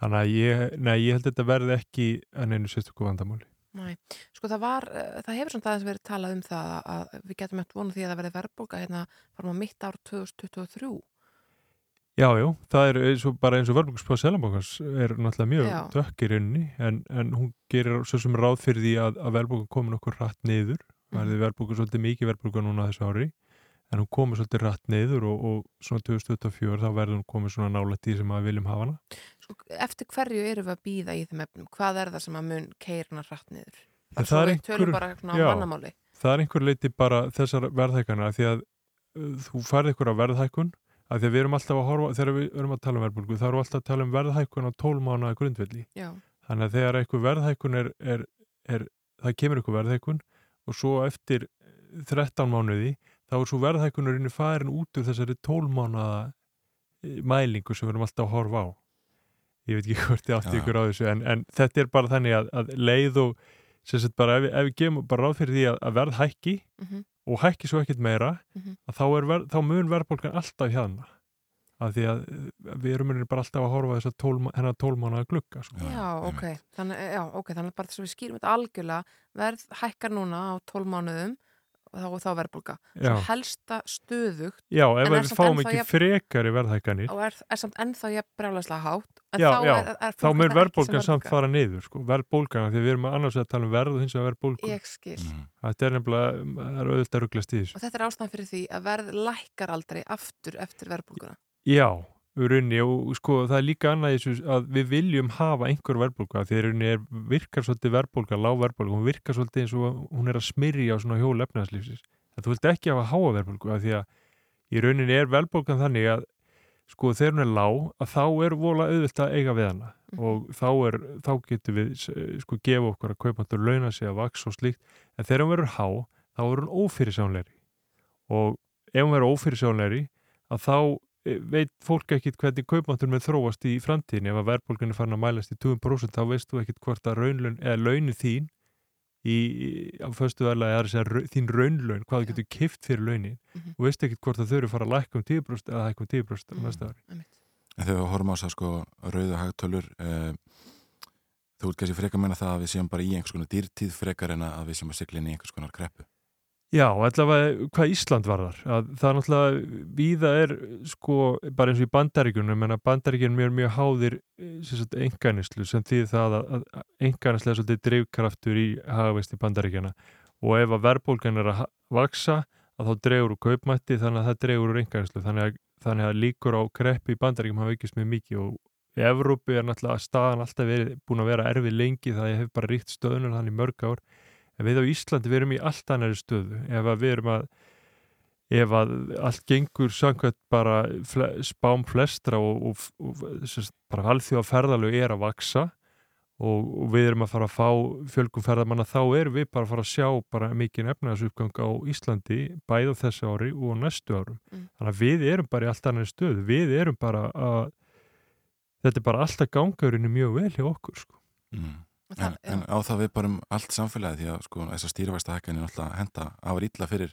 Þannig að ég, nei, ég held að þetta verði ekki að neinu sérstöku vandamáli. Nei, sko það var, uh, það hefur samt aðeins verið talað um það að við getum eftir vonu því að það verði verðbólga hérna farum á mitt ár 2023 Já, já, það er eins og, bara eins og verðbúkspáð Selabankans er náttúrulega mjög Já. dökk í rauninni en, en hún gerir svo sem ráð fyrir því að, að verðbúkan komin okkur rætt niður. Verði verðbúkan svolítið mikið verðbúkan núna þessu ári en hún komið svolítið rætt niður og, og svona 2024 þá verður hún komið svona nálægt í sem að viljum hafa hana sko, Eftir hverju erum við að býða í þeim efnum? Hvað er það sem að mun keirna rætt niður? En Bara það er einhver- á Það er einhver leiti bara þessar verðhækana því að uh, þú færð einhverja verðhækun að því að við erum alltaf að horfa þegar við erum að tala um verðbúlgu þá erum við alltaf að tala um verðhækun á 12 mánuða grundvelli Já, Þannig að og svo eftir 13 mánuði þá er svo verðhækkunarinn farin út úr þessari 12 mánuða mælingu sem við erum alltaf að horfa á. Ég veit ekki hvort ég átti ykkur á þessu en, en þetta er bara þannig að, að leið og sem sagt bara ef, ef við gefum bara ráð fyrir því að, að verð hækki mhm, og hækki svo ekkert meira Mhm. að þá, er verð, þá mun verðbólgan alltaf hérna af því að eh, við erum bara alltaf að horfa þess að hennar 12 mánuða glugga sko. Já, já, ok. einmitt. þannig, já, ok, þannig bara þess að við skýrum þetta algjörlega verð hækkar núna á 12 mánuðum þá, þá svo helsta stöðugt Já, ef En við fáum ekki jafn- frekari verðhækkanir. Og er, er samt ennþá ég brjálæslega hátt Já, þá já, er, er þá mér verðbólgan samt fara niður sko, verðbólgan, því við erum annars að tala um verð og hins vegar verðbólgan ég skil. Mhm. Þetta er nefnilega, það er auðvitað rugglast í þessu. Og þetta er ástæðan fyrir því að verð lækkar aldrei aftur eftir verðbólguna Já, í rauninni og sko það er líka annað þessu að við viljum hafa einhver í rauninni er, virkar svolítið verðbólga, lág verðbólga, hún virkar svolítið eins og hún er að smyrja á svona hjól efnæðslífsins. Það þú vilt ekki hafa háa verðbólgu af því að í rauninni er verðbólgan þannig að sko þegar hún er lág að þá er vola auðvilt að eiga við hana Mhm. og þá, er, þá getur við sko gefa okkur að kaupandur launa sig að vaks og slíkt en þegar hún verður há þá er hún ófyrirsjónleiri og ef hún verður ófyrirsjónleiri að þá veit fólk ekkit hvernig kaupmáttur með þróast í framtíðin ef að verðbólgan er farin að mælast í 20% þá veist þú ekkit hvort að raunlaun eða launin þín í, á föstu verðlega er að segja rau- þín raunlaun, hvað þú getur kift fyrir launin Mhm. og veist ekkit hvort að þau eru að fara að lækka um 10% eða hækka um 10% á Mhm, næsta ári. einmitt. En þegar við horfum á þess að sko rauðu hagtölur eh, þú ert kannski frekar að menna það að við séum bara í einhvers konar dýrtíð frekar en að við séum að sigla inn í einhvers konar kreppu. Já, allavega hvað Ísland varðar. Að það er náttúrulega víða er sko bara eins og í bandaríkjunum en að bandaríkjunum er mjög háðir enganislu sem því það að, enganislu er svolítið drifkraftur í hagavist í bandaríkjana og ef að verðbólgan er að vaksa að þá dregur úr kaupmætti þannig að það dregur úr enganislu þannig þannig að líkur á kreppi í bandaríkjum hafa aukist mjög mikið og í Evrópu er náttúrulega staðan alltaf verið, búin að vera erfið lengi það ég hef bara ríkt stöðunum þannig í mörg ár en við á Íslandi við erum í allt annari stöðu ef að við erum að ef að allt gengur samkvæmt bara fle, spám flestra og, og, og sérst, bara alþjóða ferðalög er að vaksa og, og við erum að fara að fá fjölgum ferðamanna þá erum við bara að fara að sjá bara mikið efnaðasuppgang á Íslandi bæð á þessu ári og á næstu árum Mm. þannig að við erum bara í allt annari stöðu við erum bara að þetta er bara alltaf gangaurinu mjög vel hjá okkur sko. Mm. En, það, en á það við bara um allt samfélagi því að sko þessar stýrivæsta hækkanir náttúrulega henda afar illa fyrir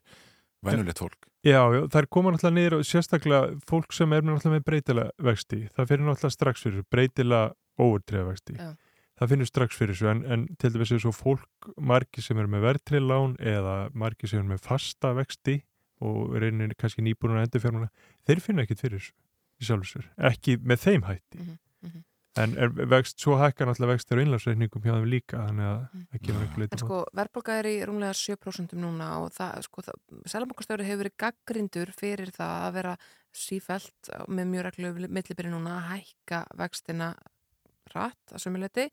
venjulegt fólk. Já, já, það er koma náttúrulega niður og sérstaklega fólk sem er með breytilega vexti, það fyrir náttúrulega strax fyrir þessu, breytilega óvertriða vexti Já. það finnur strax fyrir þessu en, en til dæmis er svo fólk margi sem er með verðtrið lán eða margi sem er með fasta vexti og reynir kannski nýbúin að endurfjármuna, þeir finna ekkit fyrir þessu í sjálfur sér, ekki með þeim hætti Mhm, mhm. En er vext, svo hækka náttúrulega vextir og innlagsreikningum hjá þeim líka þannig að Mhm. það kemur einhver En leiti sko, verðbólga er í rúmlega 7% núna og það, sko, Sælabankastjóri hefur verið gaggrindur fyrir það að vera sífælt með mjög reglu millibyrði núna að hækka vextina rætt að sömuleiti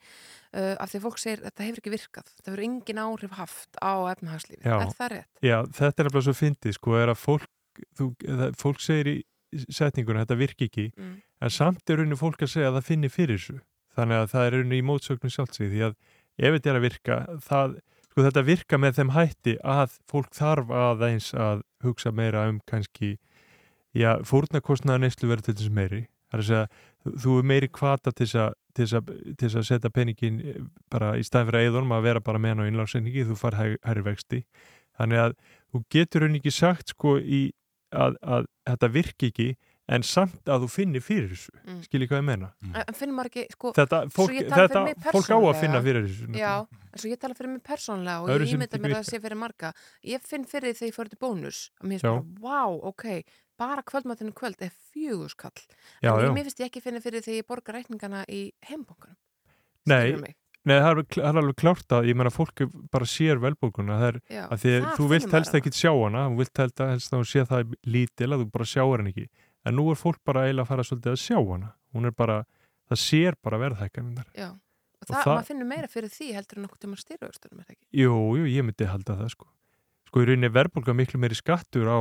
uh, af því að fólk segir að þetta hefur ekki virkað þetta hefur engin áhrif haft á efnahagslífi er það rétt? Já, þetta er nefnilega svo fyndið sko, er að fólk, þú, það, fólk segir í setninguna þetta virki ekki. Mm. en samt er rauninni fólk að segja að það finni fyrir þessu. Þannig að það er rauninni í mótsögnum sjálfsig því að ef þetta er að virka það, sko þetta virka með þeim hætti að fólk þarf aðeins að hugsa meira um kannski já, fórnarkostnaða neyslu verður til þess meiri. Það er að segja, þú- er meiri kvata til þess að, setja peningin eh, bara í staðin fyrir eðunum að vera bara með hann á innlásinningi, þú far hærri vexti. Þannig að þú getur rauninni ekki sagt sko í að, að þetta virki ekki en samt að þú finnir fyrir þessu Mm. skiljið hvað ég menna Mm. En finnum maður ekki, sko, þetta, fólk, þetta fyrir fólk á að finna fyrir þessu já, en svo ég tala fyrir mig persónlega og ég ímynda mér að það sé fyrir marga ég finn fyrir því þegar ég fór til bónus að mér Já. finnst bara, wow, ok bara kvöldmatinu kvöld er fjöguskall já, en já. mér finnst ég ekki finna fyrir því ég borga reikningana í heimbankunum Nei? Nei, það er, það er alveg klárt að ég menna fólk bara sér velbókuna það er Já, að því að þar þú vilt helst maður ekki sjá hana þú vilt helst, helst að hún sé það lítil að þú bara sjáur hann ekki. En nú er fólk bara eiginlega að fara svolítið að sjá hana. Hún er bara, það sér bara verðhækkaninnar Já, og, Og það, það- maður finnur meira fyrir því heldur en nokkuð tíma styrjaustunum, er það ekki? Jú, jú, ég myndi halda það sko. Sko í rauninni er verðbólga miklu meiri skattur á,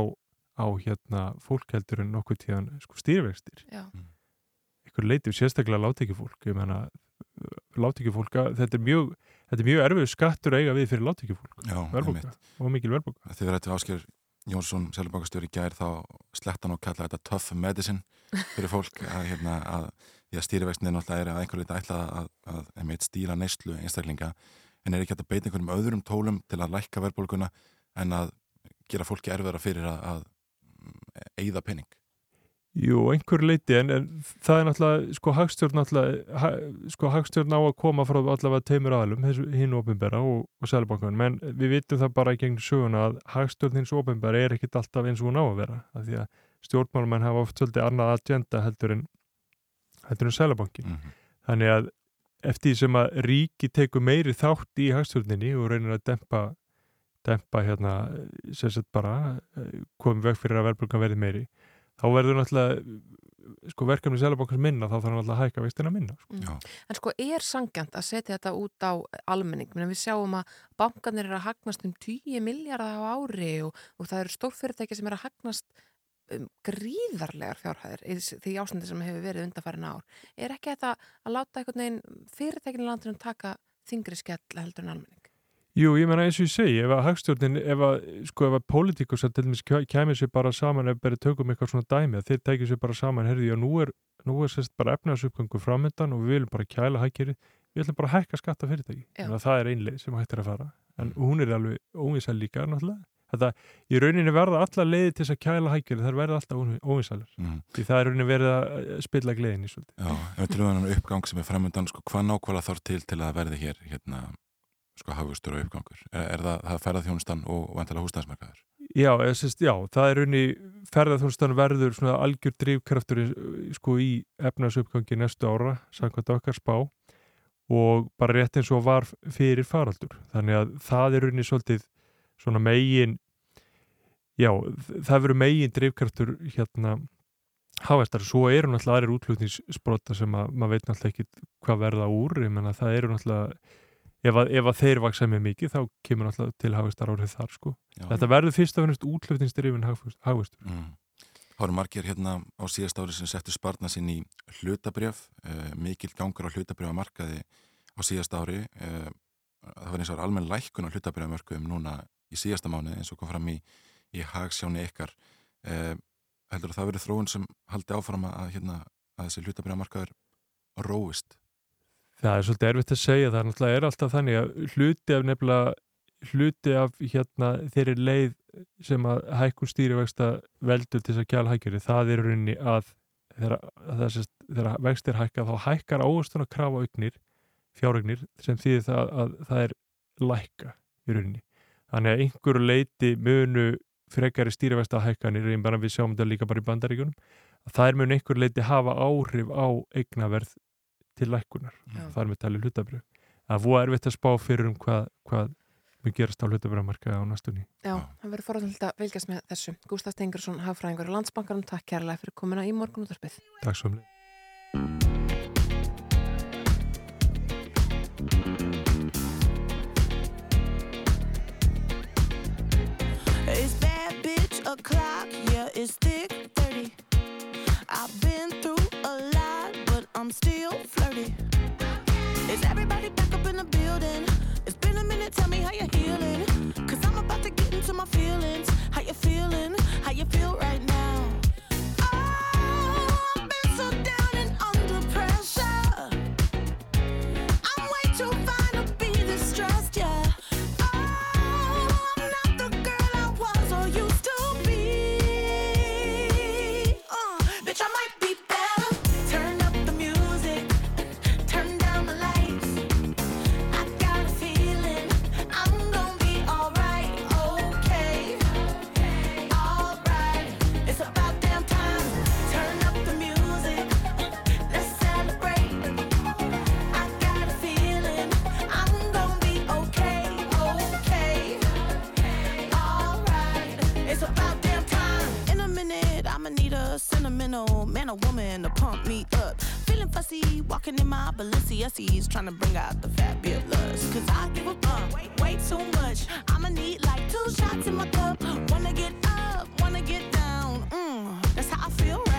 á hérna fólk heldur en nokkuð tíðan sko stýrivextir. Já, ykkur leiti sérstaklega láti ekki fólk ég menna láti ekki fólk þetta er mjög, þetta er mjög erfið skattur eiga við fyrir láti ekki fólk Já, verðbólga. og mikil verðbólga. Þið þetta Ásker Jónsson, seljabankastjóri gær þá slett hann og kalla þetta tough medicine fyrir fólk að, hérna, að að stýrivextin náttúrulega er að einhver leita ætla að, að, stýra neyslu einstaklinga. En er ekki hægt að beita einhverjum öðrum tólum til að lækka verðbólguna en að gera fólki erfiðara fyrir að, að eigða penning Jú, einhver leiti en, en það er náttúrulega sko hagstjórn náttúrulega ha, sko hagstjórn á að koma frá allavega teimur aðlum, hinn ofinbera og, og selbankan, menn við vitum það bara í gegnum söguna að hagstjórn hins ofinbera er ekkit alltaf eins og hún á að vera af því að stjórnmálmenn hafa oft svolítið annað agenda heldur en heldur en selbankin Mhm. þannig að eftir því sem að ríki tekur meiri þátt í hagstjórninni og reynir að dempa dempa hérna sagt bara eh, komið veg fyrir að verðbrukan verði meiri þá verður náttúrulega sko verkefni selabankars minna þá þarf hann náttúrulega að hækka veistina minna sko. Já, En sko er sangjant að setja þetta út á almenning, menn við sjáum að bankanir eru að hagnast um 10 miljardar á ári og, og það eru stórfyrirtæki sem eru að hagnast um, gríðarlegar fjárhæðir því ástandi sem hefur verið undarfærin ár. Er ekki þetta að láta einhvern veginn fyrirtækinu landinu taka þingri skell heldur en almenning? Jú, ég meina eins og ég segi, ef að hagstjórnin ef að, sko, ef að pólitíkus að til dæmis kæmi sér bara saman ef bara tökum eitthvað svona dæmi að þeir tekið sér bara saman, herði, já, nú er nú er sérst bara efnaðsupgangu framöndan og við viljum bara kæla hækjari, við ætlum bara að hækka skatta fyrirtæki, þannig að það er einleið sem hægt er að fara, en hún er alveg óvinsæl líka, náttúrulega, þetta í rauninni verða alla leiði til þess að kæla hækjari þær verða alltaf óvinsælar. Mhm. því það er rauninni verið að spilla gleðinni svolítið. Já, ef við trúum hann uppgang sem er framöndan, sko, hvað nákvæmlega þarf til til að verði hér, hérna, sko, hafustur og uppgangur? Er, er það, það ferða þjónustan og vantilega húsnæðismarkaður? Já, eða, sérst, já, það er raunni ferðarþjónustan verður svona algjör drifkraftur í- sko í efnaðsupgangi næstu ára, samkvæmt okkar spá og bara rétt eins og var fyrir faraldur. Þannig að það er raunni svolítið svona megin já, það verður megin drifkraftur hérna háestar, svo eru náttúrulega aðrir útlutningssprota sem að maður veit náttúrulega ekki hvað verða úr, ég menna það eru náttúrulega ef að, ef að þeir vaksa með mikið þá kemur náttúrulega til háestar árið þar sko. Já. Þetta verður fyrst og finnst útlöfningsdrifin hagvöxtur. Mm. Það voru margir hérna á síðast ári sem settu sparna sinn í hlutabrjöf, uh, mikil gangur á hlutabrjöfamarkaði á síðast ári. Uh, það var eins og almenn lækkun á hlutabrjöfamörkuðum núna í síðasta mánu eins og kom fram í, í hagsjáni ykkar. Uh, heldur að það verið þróun sem haldi áfram að, hérna, að þessi hlutabrjöfamarkaður róist? Það er svolítið erfitt að segja, það er náttúrulega er alltaf þannig að hluti af nefnilega hluti af hérna þeirri leið sem að hækkun stýrivexta veldur til þess að kjala hækjari, það er rauninni að þegar, vextir hækka þá hækkar áherslan að krafa augnir, fjáraugnir sem þýðir það að, að það er lækka í rauninni. Þannig að einhverju leiti munu frekari stýrivexta hækkanir, bara við sjáum þetta líka bara í bandaríkunum, að það er munu einhverju leiti hafa áhrif á eignaverð til það er með talið hlutabrjöf það er voða erfitt að spá fyrir um hvað, hvað mun gerast á hlutabrjöfmarka á næstunni. Já, það verður forðanlega að fylgjast með þessu. Gústaf Stengursson, hagfræðingur á Landsbankarum, takk kærlega fyrir komuna í morgunúttarpið. Takk svo mjög It's bad bitch o'clock, yeah, it's thick 30. I've been through a lot, but I'm still Is everybody back up in the building? It's been a minute, tell me how you're healing. Cause I'm about to get into my feelings. How you feeling? How you feel right now? Or woman to pump me up. Feeling fussy, walking in my Balenciennes, trying to bring out the fabulous. Cause I give a fuck way, way too much. I'ma need like two shots in my cup. Wanna get up, wanna get down. Mm, that's how I feel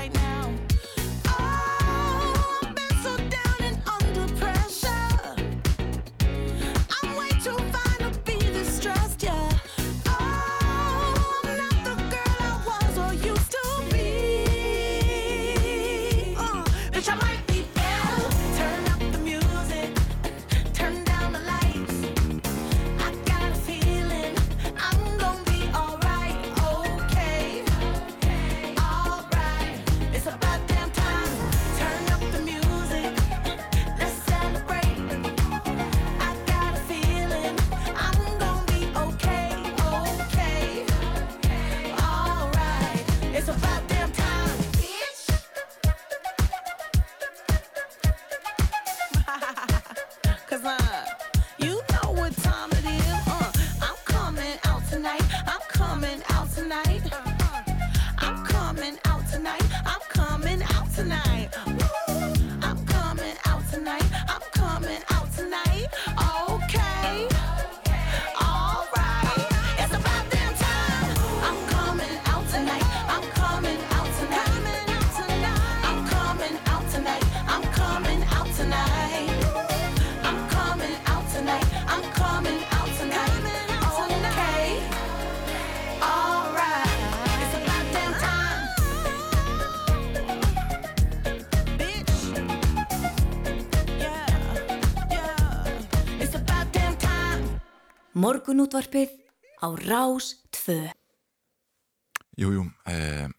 Morgunútvarpið á Rás 2. Jú, jú, e,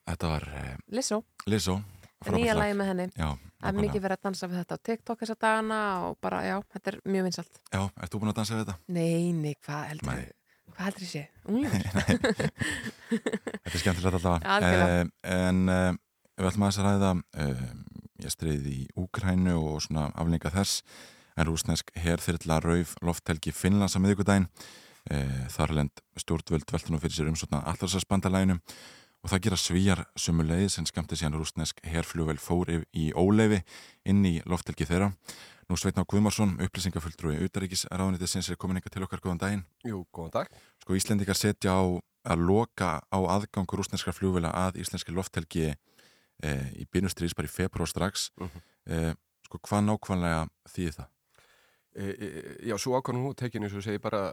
þetta var e, Lissó, Lizzo frábært nýja lag. lagi með henni Já, Það er mikið verið að dansa við þetta á TikTok þessa dagana og bara, já, þetta er mjög vinsalt Já, ert þú búin að dansa við þetta? Nei, nei, hvað heldur Nei. Hvað heldur ég sé? Unglingur? Þetta er skemmtilegt alltaf Algjörlega. En uh, við ætlum aðeins að ræða ég streiði í Úkrænu og svona aflinga þess en rúsnesk herþyrla rauf lofthelgi Finnlands að miðvikudaginn uh, Þarlend stjórnvöld velta nú fyrir sér umsotna allarsasbandalæginu og það gera svíjar sumuleið sem skemmti síðan rúsnesk herflugvel fór yf- í óleifi inn í lofthelgi þeirra Nú Sveitná Guðmarsson, upplýsingafulltrúi Utaríkis ráðunitið er komin eitthvað til okkar góðan daginn Jú, góðan dag. sko Íslendingar setja á að loka á aðgang rúsneskra flugvila að íslenski lofthelgi e, í byrjustrís bara í februar strax Mhm. e, sko hvað nákvæmlega þýðir það? E, e, já, svo ákvæmum hún tekin eins og segi bara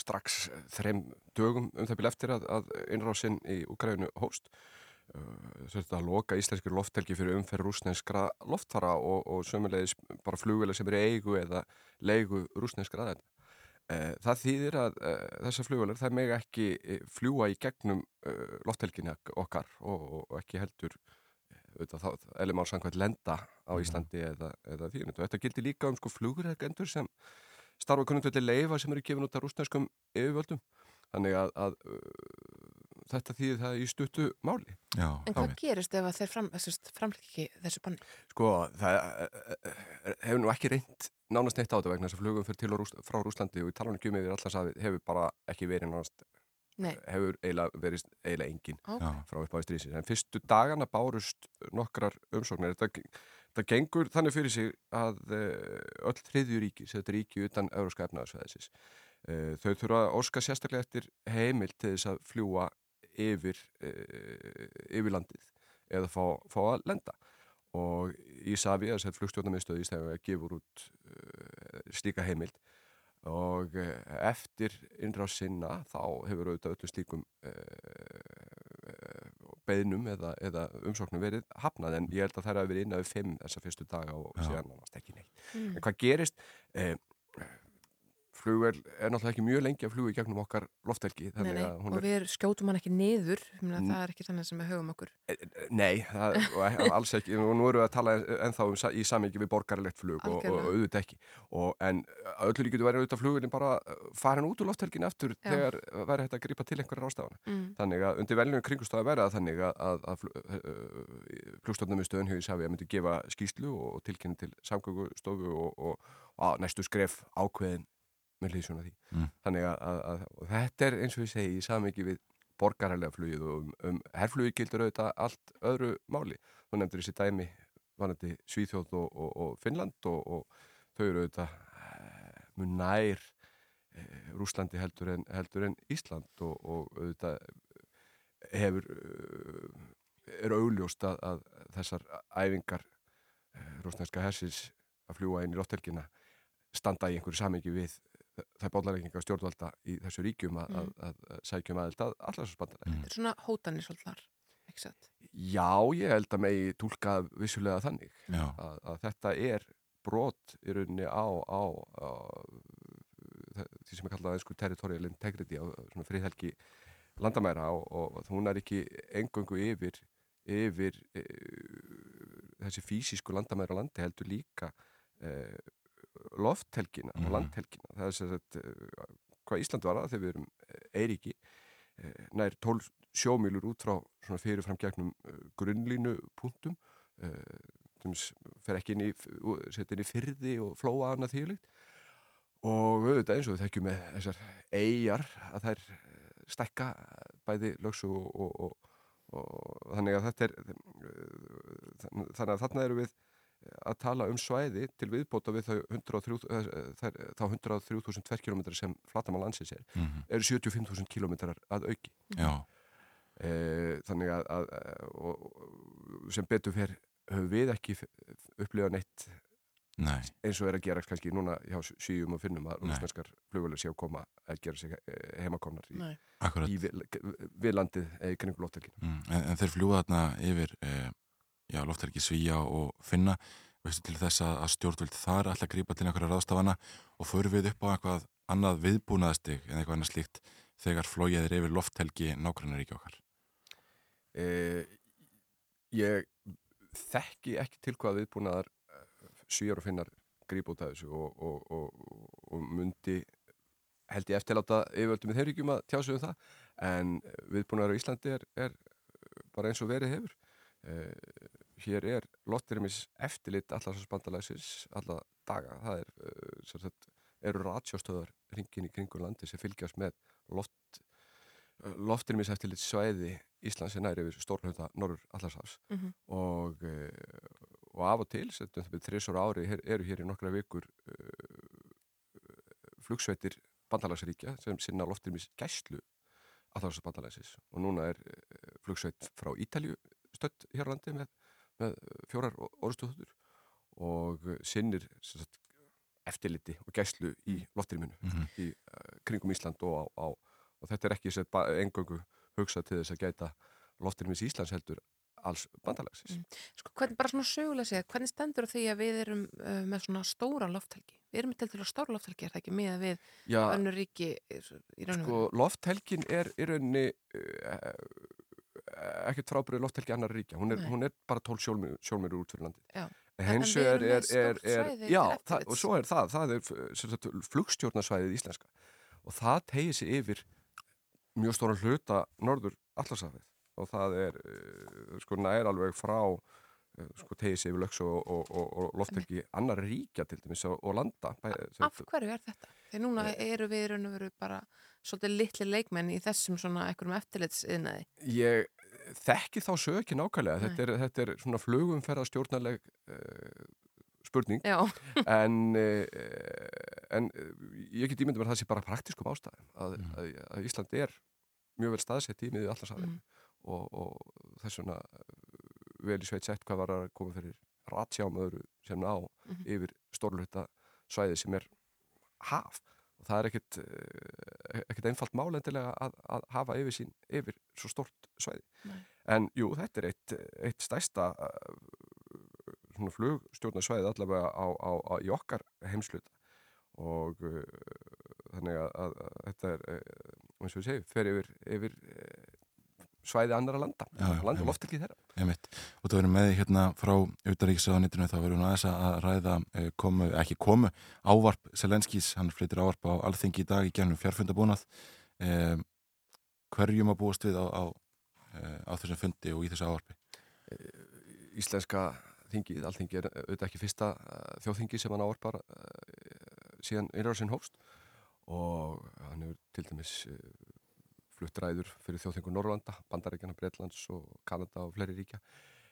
strax þreim dögum um það byrja eftir að, að innrásinn í Ukraínu hóst. Þetta að loka íslenskir lofthelgi fyrir umferð rúsneskra loftfara og, og sömulegis bara flugvila sem eru í eigu eða leigu rúsneskra aðeins. Það þýðir að þessar flugvilar það mega ekki fljúa í gegnum lofthelginni okkar og, og ekki heldur eða má samkvæmt lenda á Íslandi eða, eða því. Þetta gildi líka um sko flugurregendur sem starfa kunnumtveldi leifa sem eru gefin út af rúsneskum yfirvöldum. Þannig að, að uh, þetta þýðir það í stuttu máli. Já, En hvað gerist ef að þeir fram, framleik ekki þessu banni? sko það eh, eh, hefur nú ekki reynd nánast neitt á þetta vegna þess að flugum fyrir til og rúst, frá Rúslandi og í talanum ekki um yfir allarsafið hefur bara ekki verið nánast Nei. hefur eiginlega verið eiginlega engin Ok. Já. frá upp á strísins. En fyrstu dagana bárust nokkrar umsóknir. Þetta, þetta gengur þannig fyrir sig að eh, öll þriðju ríki, sem þetta er ríki utan euróska efnaðarsvæðisins, þau þurfa að óska sérstaklega eftir heimil til þess að fljúa yfir, eh, yfir landið eða fá, fá að lenda. Og Ísafi, þess að flugstjórnarmiðstöði í stæðum að gefur út slíka heimild og eh, eftir innráð sinna þá hefur auðvitað öllu slíkum uh, beðnum eða, eða umsóknum verið hafnað en ég held að það hafi verið innan við fimm þessa fyrstu daga og Já. síðan nánast ekki neitt. Mm. En hvað gerist? Eh, flugvel er náttúrulega ekki mjög lengi að fljúi gegnum okkar lofthelgi Nei, nei, að og er við skjótum hann ekki niður Mm. það er ekki þannig sem við höfum okkur Nei, það, e- alls ekki og nú erum við að tala ennþá um, í samingi við borgarilegt flug og, og, auðvitað ekki og, en að öllu líkjum væri auðvitað flugurinn bara farin út úr lofthelgin aftur Já. þegar væri hægt að grípa til einhverja rástafana mm. þannig að undir veljum kringustáði verða þannig að, að, að flugstofnum við stöðun hefur að myndi gefa skýslu og tilkynni til samgöngustofu og, og, að næstu skref ákveðin með hlýðsjóna því Mm. þannig að, að, að þetta er eins og ég segi í samingi við borgarhælega flugið og um, um herflugið gildur auðvitað allt öðru máli. Þú nefndir þessi dæmi vanandi Svíþjóð og, og, og Finnland og, og þau eru auðvitað eh, mun nær eh, Rúslandi heldur en, heldur en Ísland og, og auðvitað hefur eh, er augljóst að, að þessar æfingar rúsneska hersins að fljúa inn í loftelgina standa í einhverju samengi við þær bólarreikingar stjórnvalda í þessu ríkjum að, Mm. að, að sækjum aðild að allarsbandalega. Mm. Þetta er svona hótanir svolítið þar ekki satt? Já, ég held að megi tólka vissulega þannig að, að þetta er brot í rauninni á, á, á því sem er kallað einsku territorial integrity á svona friðhelgi landamæra og, og hún er ekki engöngu yfir yfir e, þessi fysisku landamæra landi heldur líka e, lofthelgina Mhm. og landhelgina það er sem sagt e, hvað Ísland var að þegar við erum Eiríki e, nær 12 sjómílur út frá svona fyrirfram gegnum grunnlínu punktum fer ekki inn í, setja inn í fyrði og flóa annað þýrlíkt og auðvitað eins og við þekkjum með þessar eigjar að þær eh, stækka bæði lögsu og, og, og, og þannig að þetta er þannig að þarna eru við að tala um svæði til viðbóta við þau 103 eh, þá 103.000 tverrkilometrar sem flatamál landsins er, Mhm. eru 75.000 kilometrar að auki Já, e, þannig að, að sem betur fer höfum við ekki upplifað neitt nei, eins og er að gera kannski núna hjá síum og finnum að Nei. rúsneskar flugvölu sé að koma að gera sig eh, heimakomnar í, Nei. akkurat í við, við landið eða í kringu loftelgin mm. en, en þeir fljúða þarna yfir eh, já, loftelgi Svíja og Finna veistu til þess að, að stjórnvöld þar ætla að grípa til einhverja ráðstafana og förum við upp á eitthvað annað viðbúnaðastig en eitthvað annað slíkt þegar flóið er yfir lofthelgi nákvæmnaríkja okkar? E, Ég þekki ekki til hvað viðbúnaðar svíjar og finnar grípa út af þessu og, og, og, og mundi held ég eftir láta yfirvöldum í þeim ríkjum að tjá sig um það en viðbúnaðar á Íslandi er, er bara eins og verið hefur. Uh, hér er lotterimis eftirlit allarsvarsbandalagsins alla daga. Það er, sem sagt, eru ratsjóstöðar ringin í kringur landi sem fylgjast með loft loftrimis eftirlit svæði Íslands er næri yfir stórhauta Norður Allarsafs Mhm. og, uh, og af og til, þrjusor ári her, eru hér í nokkra vikur uh, flugsveitir bandalagsríkja sem sinna loftrimis gæslu Allarsafsbandalagsins og núna er uh, flugsveit frá Ítalju stödd hér á landi með, með fjórar orðstúður og sinnir sagt, eftirliti og gæslu í loftriminu Mhm. í uh, kringum Ísland og, á, á, og þetta er ekki eingöngu hugsað til þess að gæta loftrimis Íslands heldur alls bandalagsins. Sko, hvernig, bara svona sögulega segja, hvernig stendur því að við erum uh, með svona stóra lofthelgi? Við erum til til að stóra lofthelgi, er það ekki með við Já, önnur ríki í raun og sko, lofthelgin er í rauninni uh, ekkert frábærið lofthelgi annar ríkja. Hún er, hún er bara 12 sjálfmjör, sjálfmjör út fyrir landið. Já. Hins vegar er, er, er, já, það, og svo er það, það er flugstjórnarsvæðið íslenska og það tegir sig yfir mjög stóran hluta norður allarsafið og það er uh, sko nær alveg frá uh, sko tegir sig yfir lögs og, og, og, og loftelgi annar ríkja til dæmis og, landa Af hverju er þetta? Þegar núna eru við raun og veru bara svolítið litli leikmenn í þessum svona einhverjum eftirlitsiðnaði. Ég þekki þá sög ekki nákvæmlega, þetta er, þetta er svona flugumferða stjórnarleg uh, spurning Já, en, uh, en uh, ég get ímyndum að það sé bara praktiskum ástæðum að, Mm. að, að Ísland er mjög vel staðsett í miðið allarsafinu Mm. og, og þess vegna vel í sveit sett hvað var að koma fyrir ratsjám öðru sem ná Mhm. yfir stórluta svæði sem er haf og það er ekkit, uh, ekkit einfalt málendilega að, að hafa yfir sín yfir svo stort svæði Nei. en jú, þetta er eitt, eitt stærsta uh, svona flugstjórnarsvæði allavega á, á, á, í okkar heimsluta og uh, þannig að, að, að þetta er eins og við segjum, fer yfir, yfir svæði annara landa land og loft ekki þeirra. Einmitt. Og það verður með hérna frá utaríkisraðanitinu þá verður nú aðeins að ræða eh, komu, ekki komu, ávarp Selenskís, hann flyttir ávarp á alþingi í dag í gennum fjárfundabúnað eh, hverjum að búast við á, á, eh, á þessum fundi og í þessu ávarpi? Íslenska þingið, alþingi er auðvitað ekki fyrsta þjóðþingi sem hann ávarpar síðan innráðsinn hófst. Og hann hefur til dæmis uh, flutt ræður fyrir þjóðþingu Norrlanda, Bandaríkjana, Breitlands og Kanada og fleiri ríkja.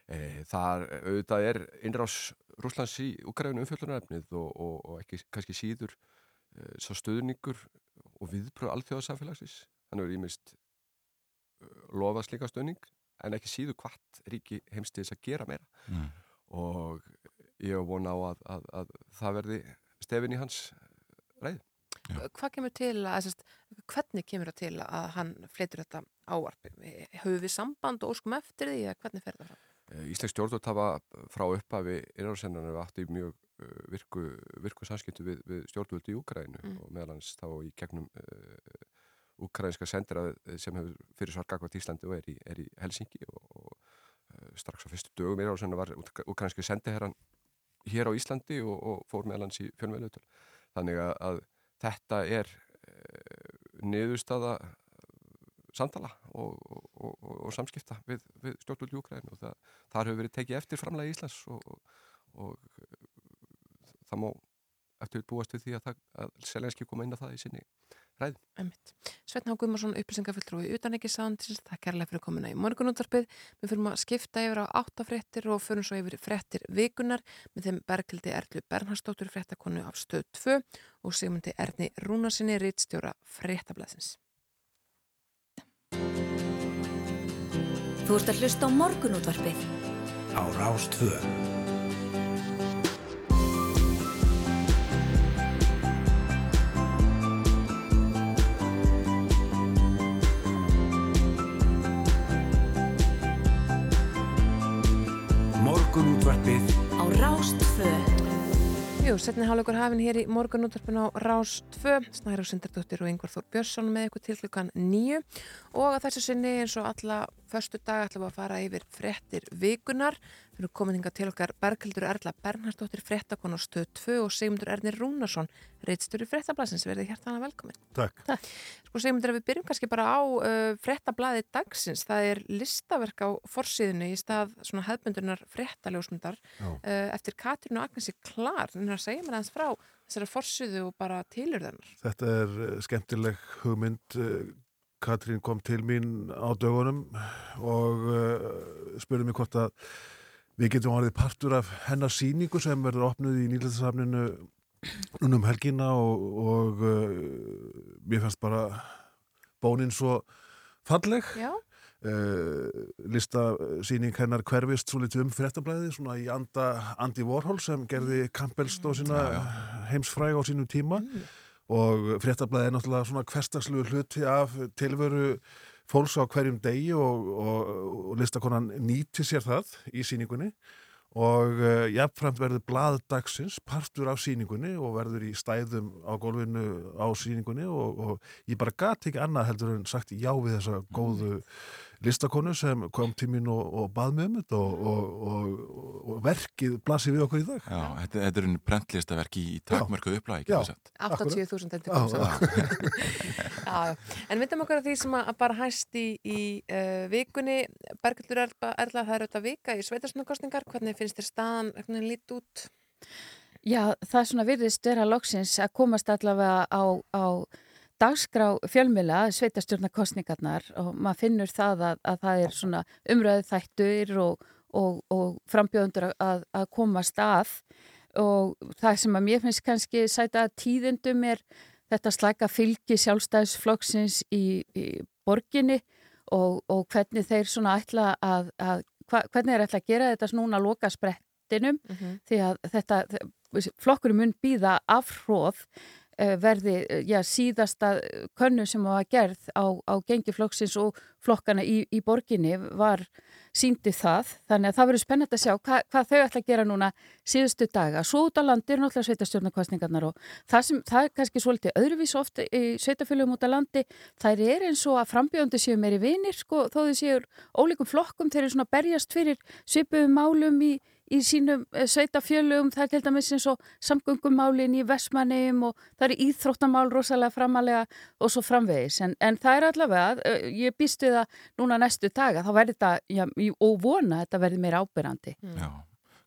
E, þar auðvitað er innrás Rúslands í Ukraínu umfjöldunarefnið og, og, og ekki kannski síður e, svo stöðningur og viðbröð alþjóðarsamfélagsins. Hann hefur ímist lofað slíka stöðning en ekki síður hvart ríki heimstíðis að gera meira mm. og ég vona á að, að, að það verði stefin í hans ræði. Hvað kemur til að, sest, hvernig kemur það til að hann flytur þetta ávarpi? Höfum við samband og óskum eftir því eða hvernig fer það fram? Eh, Íslensk stjórnvöld hafa frá upphafi innráðsennarnar átti mjög uh, virku, virku samskiptu við, við stjórnvöld í Úkrænu Mm. og meðal hans þá í gegnum uh, úkrænska sendirað sem hefur fyrir svargakvært Íslandi og er í, er í Helsingi og, og uh, strax á fyrstu dögum innráðsennar var úkrænski sendiherran hér á Íslandi og, og fór meðal hans í fjölmjölutul. Þannig að, að þetta er uh, niðurstaða samtala og, og, og, og samskipta við, við stjórnvöld í Úkrænu og það, þar hefur verið tekið eftir framlega Íslands og, það má eftir búast við því að, að Selenski koma inn á það í sinni ræðum. Sveitn Hákumarsson, upplýsingafulltrúi utan ekki sándins, það er kærlega fyrir komuna í morgunundarpið. Við fyrir að skipta yfir á áttafrettir og fyrir svo yfir frettir vikunar með þeim Bergildi Erlu Bernhardsdóttur frettakonu af stöð 2 og sigmundi Erni Rúnarsinni, rittstjóra frettablasins. Þú ert að hlusta á morgunundarpið á Rást 2. Jú, setni hálfleikur hafinn hér í morgunúttarpin á Rás 2, Snæra Sindardóttir og Yngvar Þór Björnsson með ykkur til klukkan nýju og að þessu sinni eins og alla förstu dag ætlum við að fara yfir frettir vikunar. Við erum komin hinga til okkar Berghildur Erla Bernhardsdóttir frettakon á stöð 2 og Sigmundur Ernir Rúnarsson reittstjóri frettablasins, verði hjartana velkomin. Takk. Sko Sigmundur, við byrjum kannski bara á uh, frettablaði dagsins, það er listaverk á forsíðinu í stað svona hefbundunar frettaljósmyndar uh, eftir Katrín og Agnesi Klar, þannig að segja mér aðeins frá þessari forsíðu og bara tilurðarnar. Þetta er eh, skemmtileg hugmynd. Katrín kom til mín á dögunum og uh, spurði mig hvort að við getum orðið partur af hennar síningu sem verður opnuð í nýlættasafninu núna um helgina og, og uh, mér fannst bara bónin svo falleg. Já. Uh, listasýning hennar hverfist svo litið um fréttablaði svona í anda Andy Warhol sem gerði Campbellstóð sína Já, já. heimsfræg á sínum tíma og fréttablaði er náttúrulega svona hverstagslugur hluti af tilveru fólks á hverjum degi og, og, og listakonan nýti sér það í síningunni og uh, jafnframt verður blað dagsins partur af síningunni og verður í stæðum á gólfinu á síningunni og, og ég bara gat ekki annað heldur en sagt já við þessa góðu listakonu sem kom til mín og, og bað með um þetta og, og, og, og verkið blasir við okkur í dag. Já, þetta, þetta er einu prentlistaverk í, í takmörkuð upplægi, Já. ekki þess að 80.000 endur. En myndum okkur að því sem að bara hæst í, í uh, vikunni, Bergildur Erla, Erla, það er auðvitað vika í sveitarstundakostningar, hvernig finnst þér staðan, hvernig lít út? Já, það er svona virðist vera loksins að komast allavega á, á dagskrá fjölmila, sveitarstjórnarkostningarnar og maður finnur það að, að það er svona umræðu þættur og, og, og frambjóðundur að, að komast að. Og það sem að mér finnst kannski sæta tíðindum er þetta slæka fylgi sjálfstæðisflokksins í, í borginni og, og hvernig þeir svona ætla að, að hva, hvernig þeir ætla að gera þetta núna að loka sprettinum. Því að þetta, flokkurinn mun býða afhróð verði eh, já, síðasta könnu sem var gerð á, á gengi flokksins og flokkana í, í borginni var síndi það, þannig að það verður spennandi að sjá hva, hvað þau ætla að gera núna síðustu daga. Svo út á landi er náttúrulega sveitastjórnarkvastningarnar og það sem það er kannski svolítið öðruvís ofta í sveitafélagum út á landi, þær er eins og að frambjóðandi séu meiri vinir, sko, þó þau séu ólíkum flokkum, þeir eru svona berjast fyrir svipuðum málum í, í sínum eh, sveitafjölugum, það er til dæmis eins og samgöngumálin í Vestmanneum og það eru íþróttamál rosalega framalega og svo framvegis, en, en það er allavega, eh, ég býst við það núna næstu daga, þá verður þetta, og vona að þetta verður meira ábyrrandi. Já,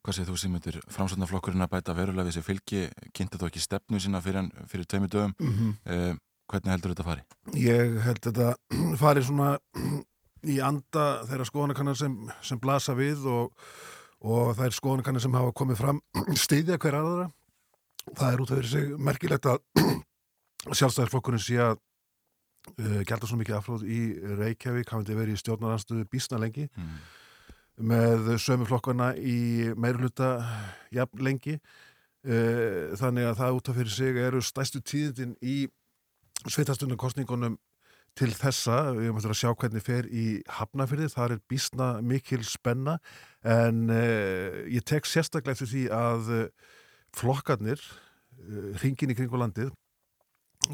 hvað segir þú Sigmundur, framsvöndaflokkurinn að bæta verulega við þessi fylgi, kynnta þú ekki stefnu sína fyrir, fyrir tveimur dögum, Mhm. eh, hvernig heldur þetta fari? Ég held þetta fari svona í anda þeirra skoðanakannar sem, sem blasa við og, og þær skoðanakannar sem hafa komið fram stiðja hver aðra. Það er út af sig merkilegt að sjálfstæðarflokkurinn sé að uh, gælda svo mikið afhróð í Reykjavík, hafandi verið í stjórnaranstöðu bísna lengi. Mm. með sömu flokkana í meiruluta jafn lengi. Uh, þannig að það út af fyrir sig eru stæstu tíðindin í sveitastundarkostningunum til þessa, við möttum að sjá hvernig fer í Hafnafyrði, það er bísna mikil spenna en uh, ég tek sérstaklega eftir því að uh, flokkarnir uh, hringin í kringu landið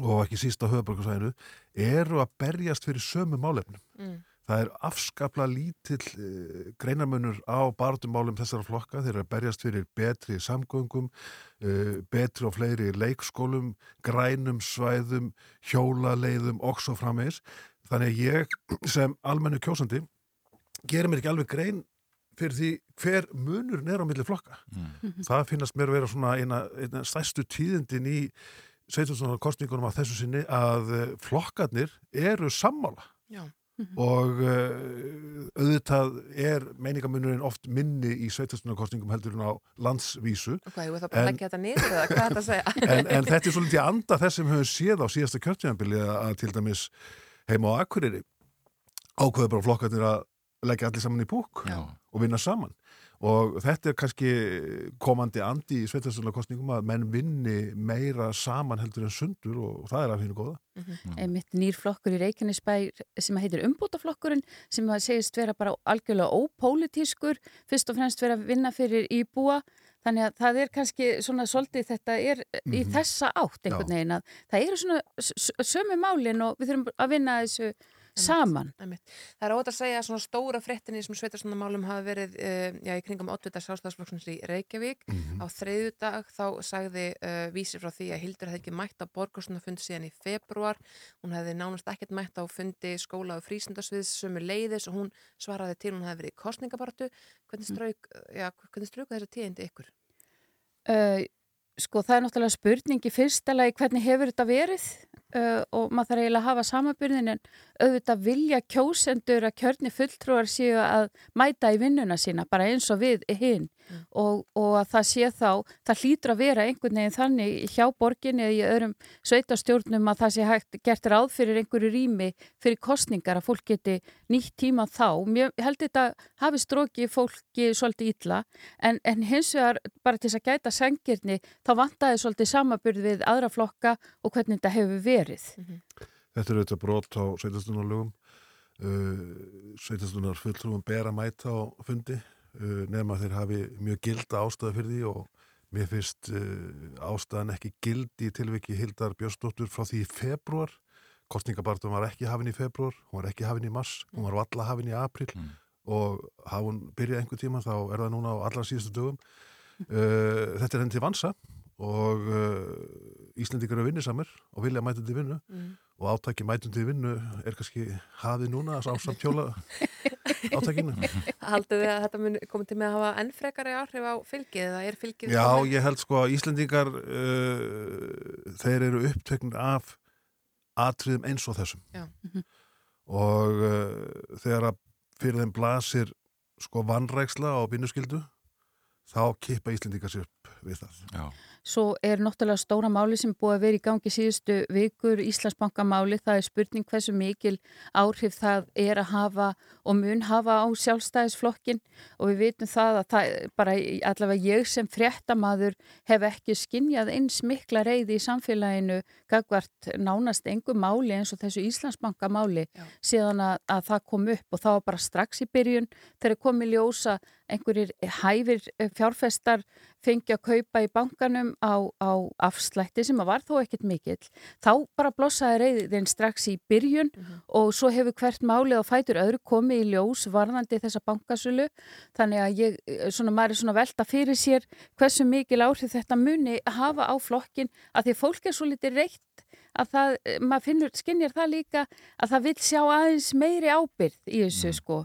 og ekki síst á höfuborgarsæðinu eru að berjast fyrir sömu málefnum. Mm. Það er afskapla lítill uh, greinarmönur á barðumálum þessara flokka. Þeir eru að berjast fyrir betri samgöngum, uh, betri og fleiri leikskólum, grænum svæðum, hjólaleiðum og svo frammeins. Þannig að ég sem almennu kjósandi gerir mér ekki alveg grein fyrir því hver munurinn er á milli flokka. Mm. Það finnast mér að vera svona eina, eina stærstu tíðindin í sveitarstjórnar kostningunum af þessu sinni að eh, flokkarnir eru sammála Já. og uh, auðvitað er meiningamunurinn oft minni í sveitarstjórnarkostningum heldur en á landsvísu að En- leggja þetta niður eða hvað er þetta að segja? en, en þetta er svolítið anda þess sem höfum séð á síðasta kjörtjánbili að til dæmis heima á Akureyri ákveður bara flokkarnir að leggja allir saman í púk Já. og vinna saman. Og þetta er kannski komandi andi í sveitarstjórnarkostningum að menn vinni meira saman heldur en sundur og það er að finna góða. Einmitt nýr flokkur í Reykjanesbæ sem heitir umbútaflokkurinn sem segist vera bara algjörlega ópólitískur fyrst og fremst vera að vinna fyrir íbúa. Þannig að það er kannski svona svolítið þetta er í Mhm. þessa átt einhvern veginn að það eru svona sömu málin og við þurfum að vinna þessu saman. Það er ótt að segja að svona stóra fréttinni sem sveitarstofnamálum hafa verið uh, já, í kringum 8. sjálfstæðsflokksins í Reykjavík. Mhm. Á þriðu dag þá sagði uh, vísir frá því að Hildur hefði ekki mætt á borgarstofnafund síðan í februar. Hún hefði nánast ekkert mætt á fundi skóla og frísundasviðs sömu leiðis og hún svaraði til hún hefði verið í kostningabartu. Hvernig strauk, já, hvernig strauka þessi tíðindi ykkur? Uh, sko það er náttúrulega spurning í fyrsta lagi hvernig hefur þetta verið uh, og maður þarf eiginlega að hafa samabyrðin en auðvitað vilja kjósendur að kjörni fulltrúar séu að mæta í vinnuna sína bara eins og við hinn og, og að það sé þá, það hlýtur að vera einhvern veginn þannig hjá borginni eða í öðrum sveitastjórnum að það sé hægt gert ráð fyrir einhverju rými fyrir kostningar að fólk geti nýtt tíma þá. Mér held þetta hafi strókið fólki svolítið illa en, en hins vegar bara til þess að gæta sengirni þá vantaði svolítið samaburð við aðra flokka og hvernig þetta hefur verið. Þetta er auðvitað brot á sveitarstjórnarlögum. Uh, sveitarstjórnar fulltrúum ber að mæta á fundi uh, nema þeir hafi mjög gilda ástæða fyrir því og mér finnst uh, ástæðan ekki gildi í tilviki Hildar Björnsdóttur frá því í februar kostningabartum var ekki hafin í februar hún var ekki hafin í mars, hún var valla hafin í april og hafa hún byrjað einhver tíma þá er það núna á allra síðustu dögum þetta er henni til vansa og uh, Íslendingar eru vinnisamir og vilja mæta til vinnu Mm. og átaki mætum til vinnu er kannski hafið núna á samt hjóla átakinu. Haldið þið að þetta mun komið til með að hafa enn frekari áhrif á fylgið eða er fylgið Já, komið? ég held sko að Íslendingar uh, þeir eru upptöknir af atriðum eins og þessum Já. og uh, þegar að fyrir þeim blasir sko vannræksla á vinnuskyldu þá kippa Íslendingar sér upp við það. Já. Svo er náttúrulega stóra máli sem búið að vera í gangi síðustu vikur Íslandsbankamáli. Það er spurning hversu mikil áhrif það er að hafa og mun hafa á sjálfstæðisflokkin og við vitum það að það bara allavega ég sem fréttamaður hef ekki skinjað eins mikla reyði í samfélaginu gagvart nánast engu máli eins og þessu Íslandsbankamáli síðan að, að það kom upp og það var bara strax í byrjun þegar komið ljósa einhverjir hæfir eh, fjárfestar fengi að kaupa í bankanum á, á afslætti sem að var þó ekkert mikill. Þá bara blossaði reyðin strax í byrjun og svo hefur hvert málið á fætur öðru komið í ljós varðandi þessa bankasölu. Þannig að ég, eh, svona, maður er svona velta fyrir sér hversu mikil áhrif þetta muni hafa á flokkin að því fólk er svo litið reitt að það, eh, maður finnur, skinnjar það líka að það vil sjá aðeins meiri ábyrð í þessu sko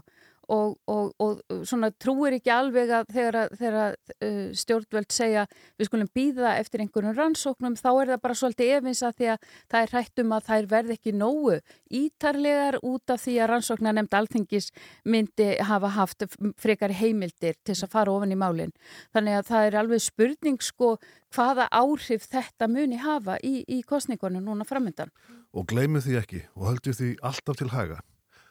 og, og, og svona trúir ekki alveg að þegar, þegar uh, stjórnvöld segja við skulum býða eftir einhverjum rannsóknum þá er það bara svolítið efins að því að það er hrætt um að þær verð ekki nógu ítarlegar út af því að rannsóknar nefnd alþingis myndi hafa haft frekari heimildir til þess að fara ofan í málinn. Þannig að það er alveg spurning sko hvaða áhrif þetta muni hafa í, í kostningunum núna framöndan. Og gleymið því ekki og höldum því alltaf til haga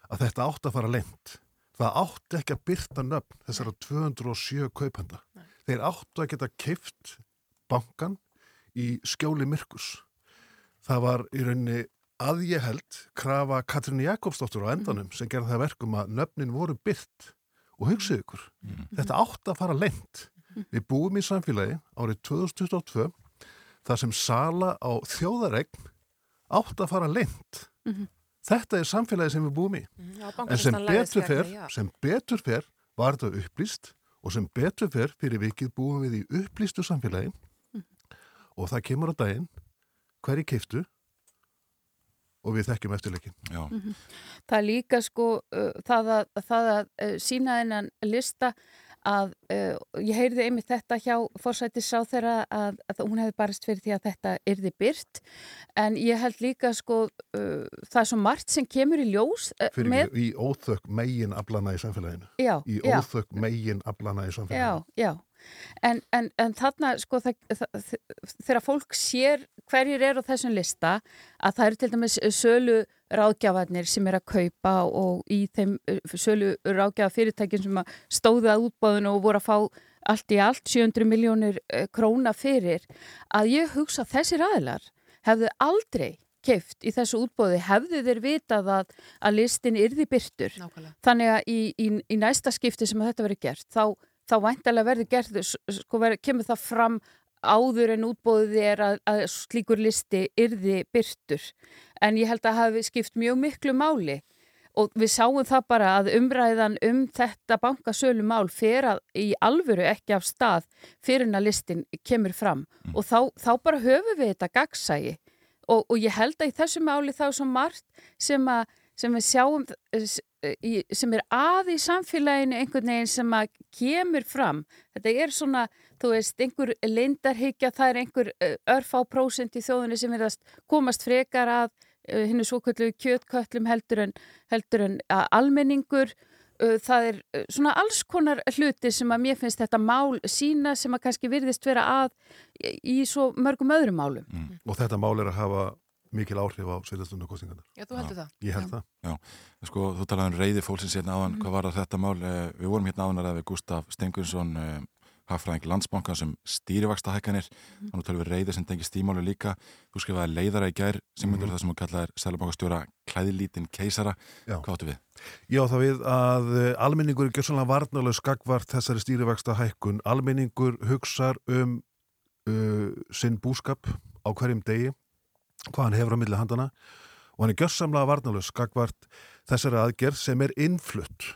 að þetta átt að fara lengt. Það átti ekki að byrta nöfn þessara 207 kaupenda. Þeir áttu að geta keift bankan í skjóli myrkus. Það var í rauninni að ég held krafa Katrín Jakobsdóttur á endanum sem gerði það verkum að nöfnin voru byrt og hugsið ykkur. Þetta átti að fara lengt. Við búum í samfélagi árið 2022 þar sem sala á þjóðaregn átti að fara lengt. Þetta er samfélagi sem við búum í. Já, En sem betur fer, sem betur fer var þetta upplýst og sem betur fer fyrir vikið búum við í upplýstu samfélagi og það kemur á daginn hverju keiftu og við þekkjum eftirleikin. Já. Það er líka sko uh, það að, það að uh, sína þennan lista að uh, ég heyrði einmitt þetta hjá fórsættis á þeirra að, að hún hefði barist fyrir því að þetta yrði byrt en ég held líka sko uh, það er svo margt sem kemur í ljós uh, Fyrir með, í óþökk megin aflana í samfélaginu. Já, Í já. óþökk megin aflana í Já, samfélaginu. já. En, en, en þarna, sko, þegar fólk sér hverjir er á þessum lista, að það eru til dæmis sölu ráðgjafarnir sem er að kaupa og í þeim uh, sölu ráðgjafa fyrirtækin sem að stóðu að útbáðinu og voru að fá allt í allt 700 miljónir uh, króna fyrir, að ég hugsa að þessir aðilar hefðu aldrei keift í þessu útbóði hefðu þeir vitað að, að listin yrði byrtur. Nákvæmlega. Þannig að í, í, í næsta skipti sem þetta verið gert, þá, þá væntalega verður gert, sko verður, kemur það fram áður en útbóðið er að, að slíkur listi yrði byrtur. En ég held að hafi skipt mjög miklu máli. Og við sáum það bara að umræðan um þetta bankasölu mál fer að í alvöru ekki af stað fyrir en að listin kemur fram. Og þá, þá bara höfum við þetta gagsægi og, og ég held að í þessu máli þá er svo margt sem, að, sem við sjáum eh, eh, sem er að í samfélaginu einhvern veginn sem að kemur fram. Þetta er svona, þú veist, einhver lindarhyggja, það er einhver eh, örfá prósent í þjóðunni sem verðast komast frekar að hinnu svo kvöldu kjötköllum heldur en, heldur en að almenningur. Það er svona alls konar hluti sem að mér finnst þetta mál sína sem að kannski virðist vera að í, svo mörgum öðrum málum. Og þetta mál er að hafa mikil áhrif á sveitastundu kostningarnar. Já, þú heldur það. Ég held Já. það. Já, sko, þú talaði um reyði fólksins hérna áðan, Mhm. hvað var þetta mál? Eh, Við vorum hérna áðan að við Gustaf Stengursson, eh, hagfræðing landsbankan sem stýrivaksta hækkanir, Mhm. þannig tölum við reyði sem tengist tímálu líka. Þú skrifaði leiðara í gær, sem myndur Mhm. það sem þú kallaðir Sælabankastjóra klæðilítinn keisara. Já. Hvað áttu við? Já, það við að eh, almenningur er gjörsanlega varnalega skagvart þessari stýrivexta hækkun. Almenningur hugsar um uh, sinn búskap á hverjum degi, hvað hann hefur á milli handana og hann er gjörsamlega varnalega skagvart þessari aðgerð sem er innflutt.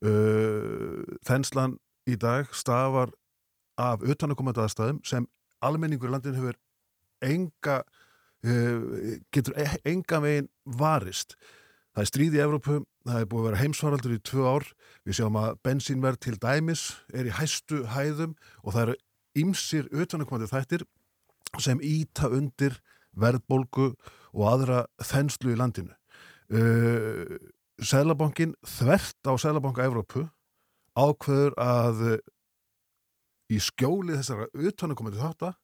Uh, þenslan í dag stafar af utanakomandi aðstæðum sem almenningur í landinu hefur enga uh, getur e- enga veginn varist. Það er stríð í Evrópu, það er búið að vera heimsvaraldur í tvö ár, við sjáum að bensínverð til dæmis er í hæstu hæðum og það eru ymsir utanakomandi þættir sem íta undir verðbólgu og aðra þenslu í landinu. Uh, Sælabankin þvert á Sælabanka Evrópu ákveður að uh, í skjóli þessara utanakomandi þátta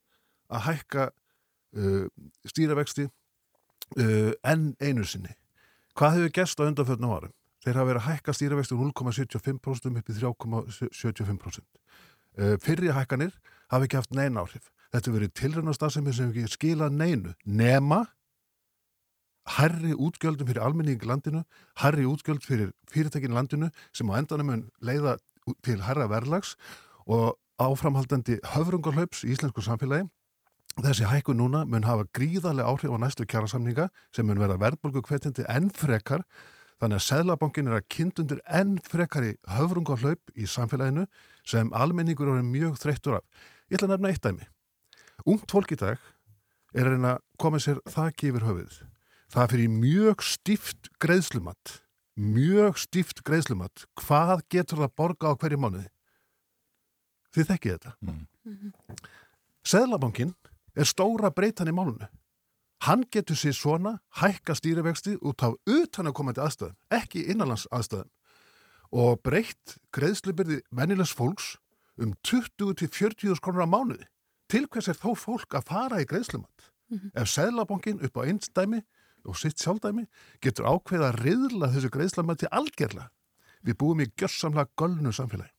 að hækka uh, stýravexti uh, enn einu sinni. Hvað hefur gerst á undanföldnum árum? Þeir hafa verið að hækka stýravexti úr 0,75% upp í 3,75%. Uh, fyrri hækkanir hafa ekki haft neina áhrif. Þetta verið tilrænastað sem ekki skilað neinu nema herri útgjöldum fyrir almenning landinu, herri útgjöld fyrir fyrirtækin í landinu sem á endanum mun leiða til herra verðlags og áframhaldandi höfrungarhlaups í íslensku samfélagi. Þessi hækkun núna mun hafa gríðarlega áhrif á næstu kjærasamninga sem mun vera verðbólgu hvetjandi enn frekar þannig að Sæðlabankin er að kynntundir enn frekar í höfrungarhlaup í samfélaginu sem almenningur eru mjög þreyttur af. Ég ætla að nefna eitt dæmi. Ungt fólk í dag er að reyna að koma sér þakki yfir höfuð. Það fyrir mjög stíft greiðslumat. Mjög stíft greiðslumat. Hvað getur það borga á hverju mánuði? Þið þekkið þetta. Mm. Seðlabankin er stóra breytan í málunum. Hann getur sér svona hækka stýrivexti út af utanakomandi aðstæðum, ekki innanlands aðstæðum og breytt greiðslubyrði vennilegs fólks um 20-40 krónur á mánuði. Til hvers er þó fólk að fara í greiðslumat? Ef Seðlabankin upp á einstæmi og sitt sjálfdæmi getur ákveða að riðla þessu greiðslamati algjörlega. Við búum í gjörsamlega gölnu samfélagi.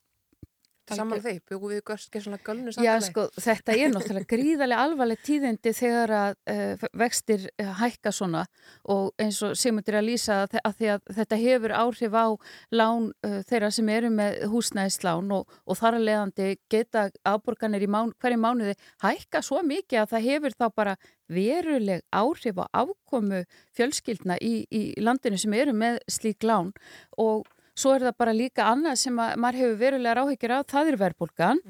Saman því, byggjum við gerðslega gölnu Já, samfélagi. sko, þetta er náttúrulega gríðarlega alvarleg tíðindi þegar að uh, vextir uh, hækka svona og eins og Sigmundur að lýsa að, að að þetta hefur áhrif á lán uh, þeirra sem eru með húsnæðislán og, og þar að leiðandi geta afborganir í mán, hverju mánuði hækka svo mikið að það hefur þá bara veruleg áhrif á afkomu fjölskyldna í, í landinu sem eru með slík lán og Svo er það bara líka annað sem að maður hefur verulega ráhyggjur á, það er verðbólgan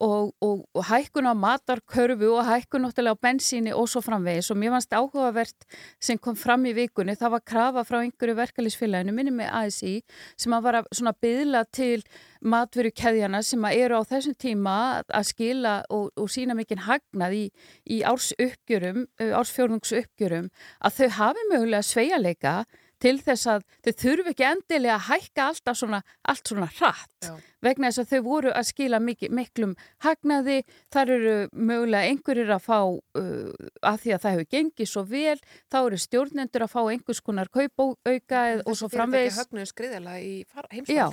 og, og, og hækkun á matarkörfu og hækkun náttúrulega á bensíni og svo framvegis. Og mér fannst áhugavert sem kom fram í vikunni, það var krafa frá einhverju verkalýsfélaginu, minni með ASI sem að var að svona byðla til matveru keðjana sem að eru á þessum tíma að skila og, og sína mikinn hagnað í, í ársuppgjörum, ársfjórnungsuppgjörum að þau hafi mögulega sveigaleika til þess að þau þurfi ekki endilega að hækka alltaf svona, allt svona hratt. Já. vegna þess að þau voru að skila mikil, miklum hagnaði, þar eru mögulega einhverjir að fá uh, að því að það hefur gengið svo vel þá eru stjórnendur að fá einhvers konar kaupauka og svo framvegis. Já,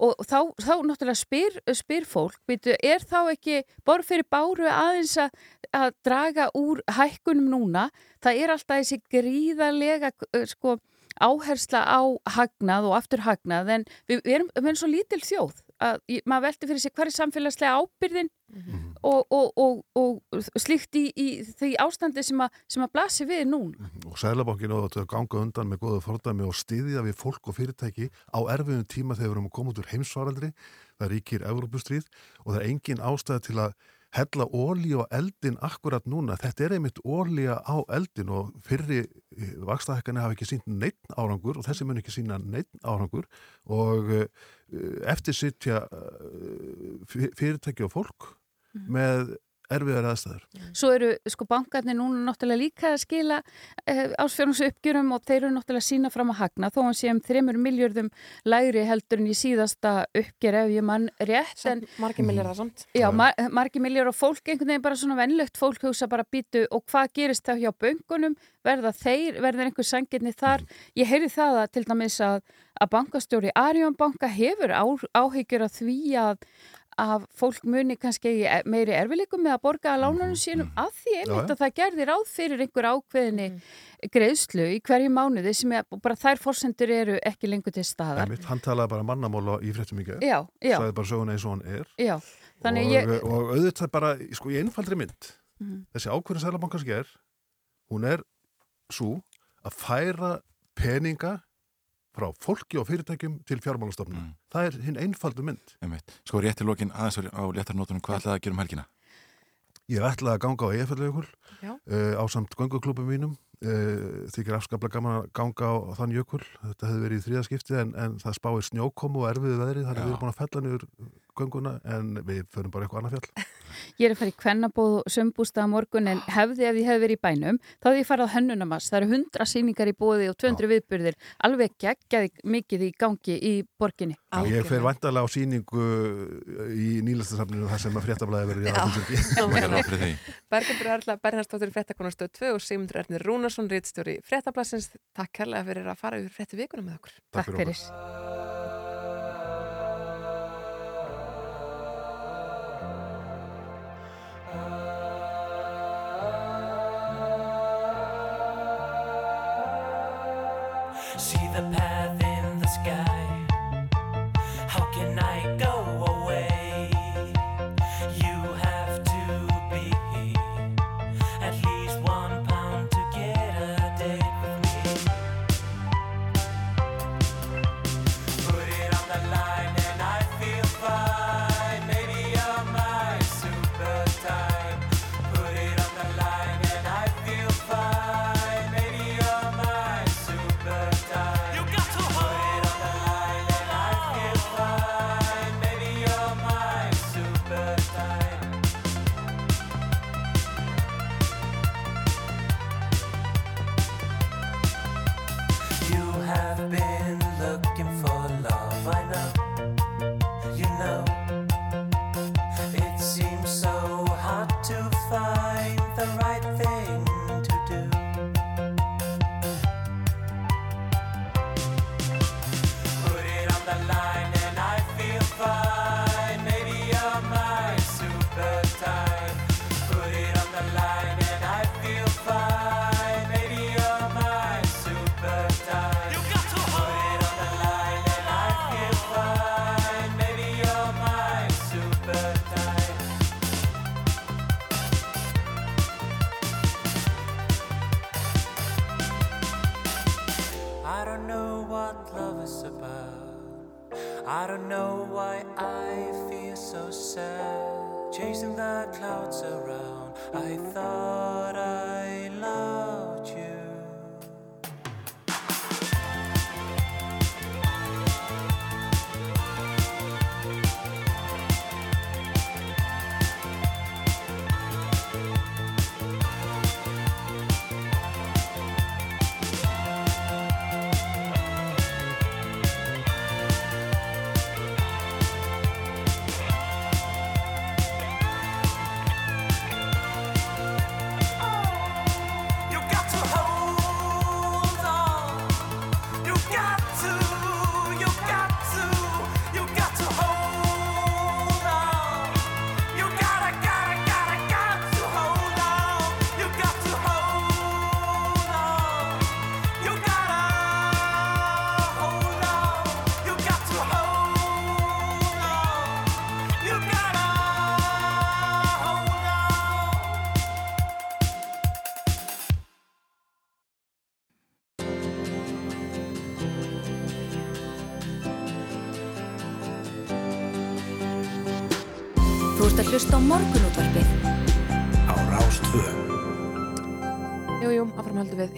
og þá, þá náttúrulega spyr, spyr fólk, byrju, er þá ekki bara fyrir báru aðeins að, að draga úr hækkunum núna, það er alltaf þessi gríðarlega sko, áhersla á hagnað og aftur hagnað en við, við, erum, við erum svo lítil þjóð að maður velti fyrir sig hver er samfélagslega ábyrðin og, og, og, og slíkt í, í því ástandi sem að, sem að blasi við núna. og Sælabankin á að ganga undan með góða fordæmi og styðja við fólk og fyrirtæki á erfiðum tíma þegar við erum að koma út úr heimsvaraldri það ríkir Evrópustríð og það er engin ástæða til að hella ólí á eldin akkurat núna. Þetta er einmitt ólíja á eldin og fyrri vakstahækkanir hafa ekki sínt neitt árangur og þessi mun ekki sína neitt árangur. Og uh, eftir sitja uh, fyrirtæki og fólk með erfiðar aðstæður. Svo eru sko bankarnir núna náttúrulega líka að skila uh, ásfjörnums uppgjörum og þeir eru náttúrulega að sína fram að hagna þó hann sé um 3 miljörðum lægri heldur en í síðasta uppgjör ef ég mann rétt en Margi milljarðar samt. Já, mar margi miljör og fólk einhvern veginn bara svona vennlegt fólk hugsa bara býtu og hvað gerist þá hjá böngunum verða þeir, verður einhver sangirni þar? Ég heyri það að til dæmis að, að bankastjóri Arjón banka hefur á, áhyggjur af því að að fólk muni kannski eigi meiri erfileikum með að borga að lánunum sínum að því einmitt að það gerði ráð fyrir einhver ákveðinni greiðslu í hverju mánuði sem er, bara þær forsendur eru ekki lengur til staðar. Einmitt, hann talaði bara mannamóla í fréttum í gær Já, já. sagði bara söguna eins og hann er Já, þannig og, ég... og auðvitað bara sko, í einfaldri mynd Mhm. þessi ákvörðin Sælabankans ger hún er svo að færa peninga frá fólki og fyrirtækjum til fjármálastofnum. Það er hinn einfaldu mynd. Einmitt. Sko rétt í lokin aðeins á léttarnótunum, hvað ætlaði að gera um helgina? Ég ætlaði að ganga á EFL-jökul Já. uh, á samt gönguklubum mínum þykir afskaplega gaman að ganga á, þann jökul. Þetta hefði verið í þriðaskipti en, en það spáir snjókomu og erfiðu veðri þannig að við erum búin að fella niður gönguna en við förum bara eitthvað annað fjall. Ég er að fara í kvennabóð og sömbústa á morgun en hefði ef ég hefði verið í bænum þá hefði ég farið á hönnunamass. Það eru 100 sýningar í bóði og 200 viðburðir. Alveg geggjaði mikið í gangi í borginni. Ég fer vantarlega á síningu í nýlastasafninu þar sem að fréttablaði verið í aðhaldsöki. Bergendur Erla Bernhardsdóttir fréttakonastöð 2 og Sigmundur Ernir Rúnarsson, réttstjóri fréttablasins. Takk kærlega fyrir að fara yfir fréttu vikuna með okkur. Takk fyrir okkur. See the path in the sky. Chasing the clouds around. I thought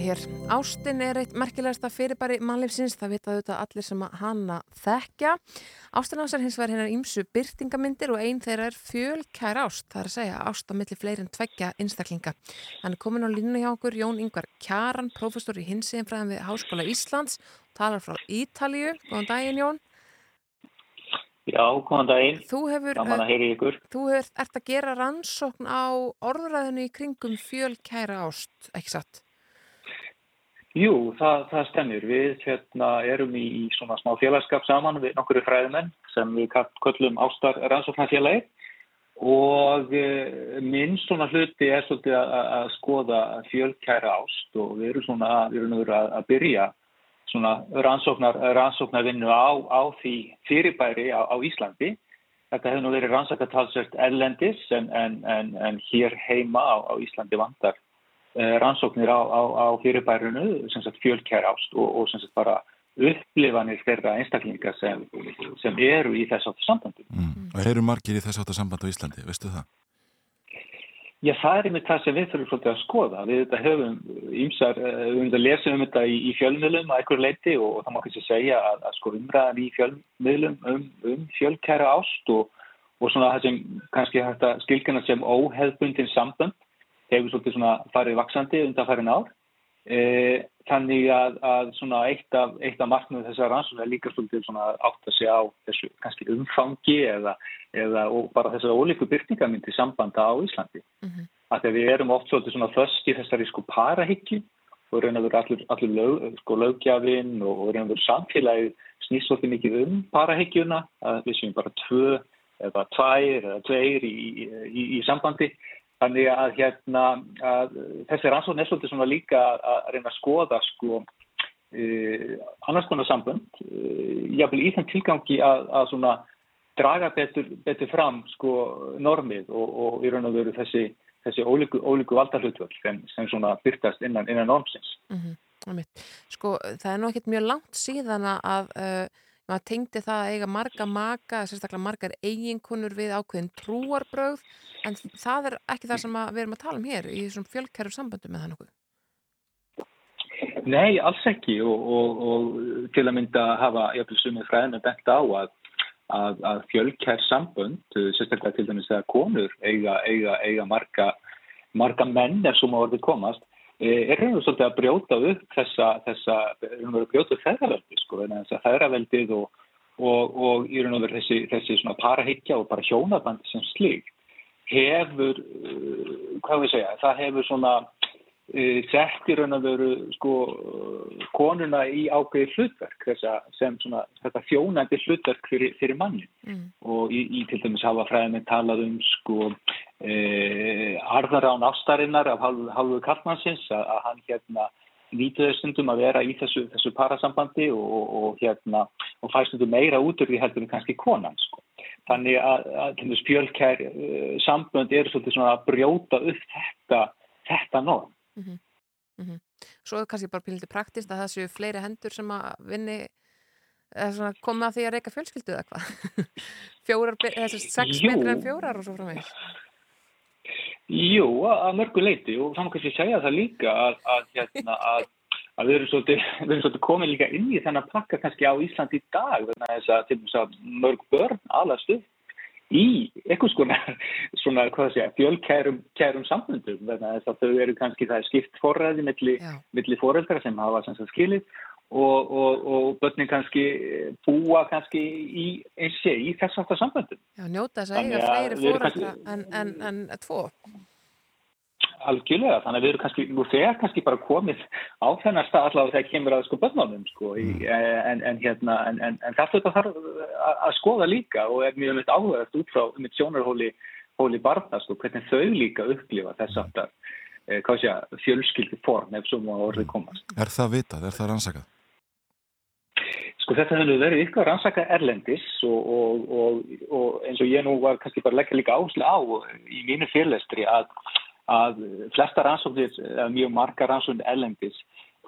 hér. Ástin er eitt merkilegasta fyrirbæri mannleifsins, það vita auðvitað allir sem að hana þekkja. Ástin ásar hins vegar hennar ímsu byrtingamindir og einn þeirra er fjölkær ást, það er að segja ást á milli fleiri en tveggja einstaklinga. Hann er komin á línu hjá okkur, Jón Ingvar Kjaran, prófessor í hinsiðinfræðin við Háskóla Íslands, talar frá Ítalíu. Góðan daginn, Jón. Já, góðan daginn. Þú hefur, ykkur. þú hefur, ert að gera rannsókn á orðræðinu í kringum fjölkæra ást, ekki satt? Jú, það, það stemmir. Við hérna, erum í, í svona smá félagskap saman við nokkru fræðimenn sem við kall- köllum ástar rannsóknarfélagi og e, minn svona hluti er svolítið að, að- skoða fjölkæra ást og við erum svona við erum að, að byrja svona rannsóknar, rannsóknarvinnu á, á því fyrirbæri á, á Íslandi. Þetta hefur nú verið rannsakatalsert erlendis en, en, en, en hér heima á, á Íslandi vandar eh, rannsóknir á, á, á fyrirbærinu, sem sagt fjölkjær ást og, og sem sagt bara upplifanir þeirra einstaklinga sem, sem eru í þess áttu sambandi. Og eru margir í þess áttu samband á Íslandi, veistu það? Já, það er einmitt það sem við þurfum svolítið að skoða. Við þetta höfum ýmsar, eh, við höfum þetta lesið um þetta í, í fjölmiðlum að einhver leiti og, það má kannski segja að, að sko umræðan í fjölmiðlum um, um fjölkæra ást og, og svona það sem kannski hægt að skilgjana sem óheðbundin sambönd hefur svolítið svona farið vaksandi undan farin ár. E, þannig að, að svona eitt af, af marknum þessar rannsókn er líka svolítið svona að átta sig á þessu kannski umfangi eða, eða bara þessar ólíku byrtingamyndi sambanda á Íslandi. Af því að við erum oft svolítið svona föst í þessari sko parahyggju og raun að vera allur, allur lög, sko lögjafinn og, raun að vera samfélagið snýst svolítið mikið um parahyggjuna að við séum bara tvö eða tvær eða tveir í, í, í sambandi Þannig að hérna að þessi rannsókn er svolítið svona líka að, reyna að skoða sko uh, annars konar sambönd, uh, jáfnvel í þeim tilgangi að, að svona draga betur, betur fram sko normið og, og í raun og veru þessi, þessi ólíku, ólíku valdarhlutvöld sem, sem svona byrtast innan, innan normsins. Mm Sko, það er nú ekkert mjög langt síðan að uh, maður tengdi það að eiga marga maka, sérstaklega margar eiginkonur við ákveðin trúarbröð, en það er ekki það sem við erum að tala um hér í þessum fjölkæru samböndum með það nokkuð. Nei, alls ekki og, og, og til að mynda hafa jafnvel sumið fræðinu bent á að, að, að fjölkær sambönd, sérstaklega til dæmis að konur eiga, eiga, eiga marga, marga menn er svo má orðið komast, er raun og svolítið að brjóta upp þessa, þessa og veru brjóta upp feðraveldi, sko, en þess að feðraveldið og, og, og í raun og veru þessi, þessi svona parahyggja og bara hjónabandi sem slíkt hefur, uh, hvað við segja, það hefur svona uh, sett í raun og veru sko konuna í ákveði hlutverk þessa, sem svona þetta þjónandi hlutverk fyrir, fyrir manni Mm. og í, í til dæmis hafa fræðinni talað um sko eh, arðarán ástarinnar af hálfu kallmannsins að, að hann hérna nýtuði stundum að vera í þessu, þessu parasambandi og, og, og hérna og fæ stundum meira út úr því heldur en kannski konan sko. Þannig að, að fjölkær uh, sambönd eru svolítið svona að brjóta upp þetta, þetta norm. Mm -hmm. Svo er kannski bara píliti praktist að það séu fleiri hendur sem að vinni komið að því að reyka fjölskyldu eða hvað fjórar, þessi sex Jú. betri en fjórar og svo framvegis Jú, að að mörgu leiti og það má kannski segja það líka að, að, hérna, að, að við erum svolítið, við erum svolítið komin líka inn í þennan pakka kannski á Ísland í dag þess að dæmis að mörg börn alast upp í einhvers konar svona, hvað það segja, fjölkærum vegna þess að þau eru kannski það er skipt forræði milli, milli foreldra sem hafa sem sagt skilið og, og, og börnin kannski búa kannski í, eins og sé, í þess aftar sambundum. Já, njóta þess að Þannig eiga fleiri fóreldra en, en, en tvo Algjörlega, þannig að við erum kannski, nú þegar kannski bara komið á þennar stað allavega þegar kemur að sko börnunum sko, í, en, en hérna, en, en, en þetta þetta þarf að, að skoða líka og er mjög mjög áhugast út frá um sjónarhóli hóli barna, sko, hvernig þau líka upplifa þess aftar, eh, hvað sé að fjölskyldi form ef svo má orðið komast. Er það vitað? Er það rannsakað? Sko þetta hefur verið ykkur rannsaka erlendis og, og, og, og eins og ég nú var kannski bara leggja líka áherslu á í mínu fyrirlestri að, að flesta rannsóknir, mjög marga rannsóknir erlendis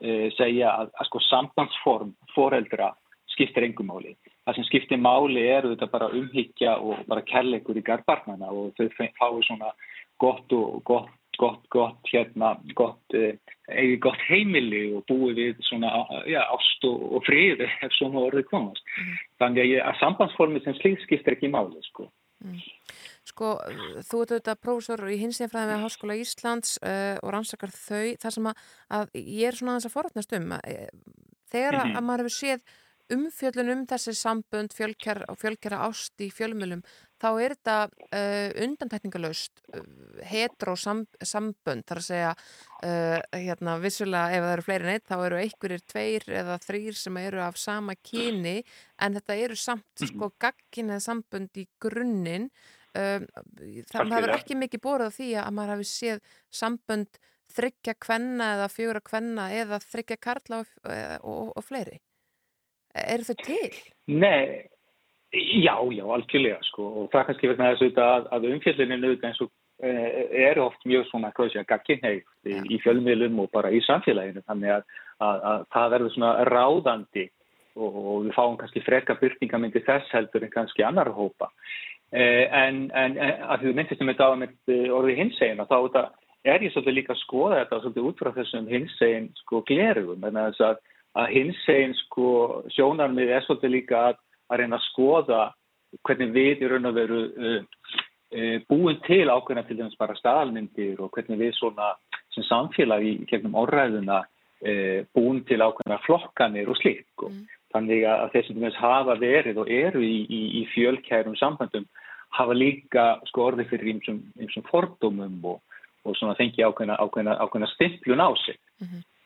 e, segja að, að sko sambandsform foreldra skiptir engum máli. Það sem skiptir máli er þetta bara umhyggja og bara kærleikur í garbarnana og þau fái svona gott og gott gott, gott, hérna, gott, eh, eigi gott heimili og búi við svona, já, ást og, og frið ef svona orðið komast. Þannig að, að sambandsformið sem slíkt skiptir ekki máli, sko. Sko, þú ert auðvitað prófessor í hinsinfræði með Háskóla Íslands uh, og rannsakar þau, þar sem að, að ég er svona aðeins að forrætnast um að, eh, þegar að, Mhm. að maður hefur séð umfjöllun um þessi sambönd fjölkjara og fjölkjara ást í fjölmjölum þá er þetta uh, undantekningalöst uh, hetero sam, sambönd. Þar að segja hérna vissulega ef það eru fleiri neitt þá eru einhverjir tveir eða þrýr sem eru af sama kyni en þetta eru samt sko gagginið sambönd í grunninn um, það hefur ekki mikið borðið á því að maður hafi séð sambönd þryggja kvenna eða fjóra kvenna eða þryggja karla og, og, og fleiri eru þau til? Nei, já, já, algjörlega, sko, og það er kannski vegna þess auðvitað að, að umfjöllinin auðvitað eins og eh, er oft mjög svona, gagginheitt í, í fjölmiðlum og bara í samfélaginu, þannig að, að, að það verður svona ráðandi og, og við fáum kannski freka byrtingamindi þess heldur en kannski annar hópa. Eh, en, en, en að þú myndist um þetta á með orðið hinsegin og þá þetta, er ég svolítið líka að skoða þetta svolítið út frá þessum hinsegin sko glerugum en þess að, að hinsegin sko sjónarmið er svolítið líka að, að reyna að skoða hvernig við í raun og veru uh, uh, búin til ákveðna til dæmis bara staðalmyndir og hvernig við svona sem samfélag í gegnum orðræðuna uh, búin til ákveðna flokkanir og slík sko. Þannig að þeir sem hafa verið og eru í, í, í fjölkærum sambandum hafa líka sko orðið fyrir ýmsum fordómum og, og svona fengi ákveðna, ákveðna, ákveðna stimplun á sig.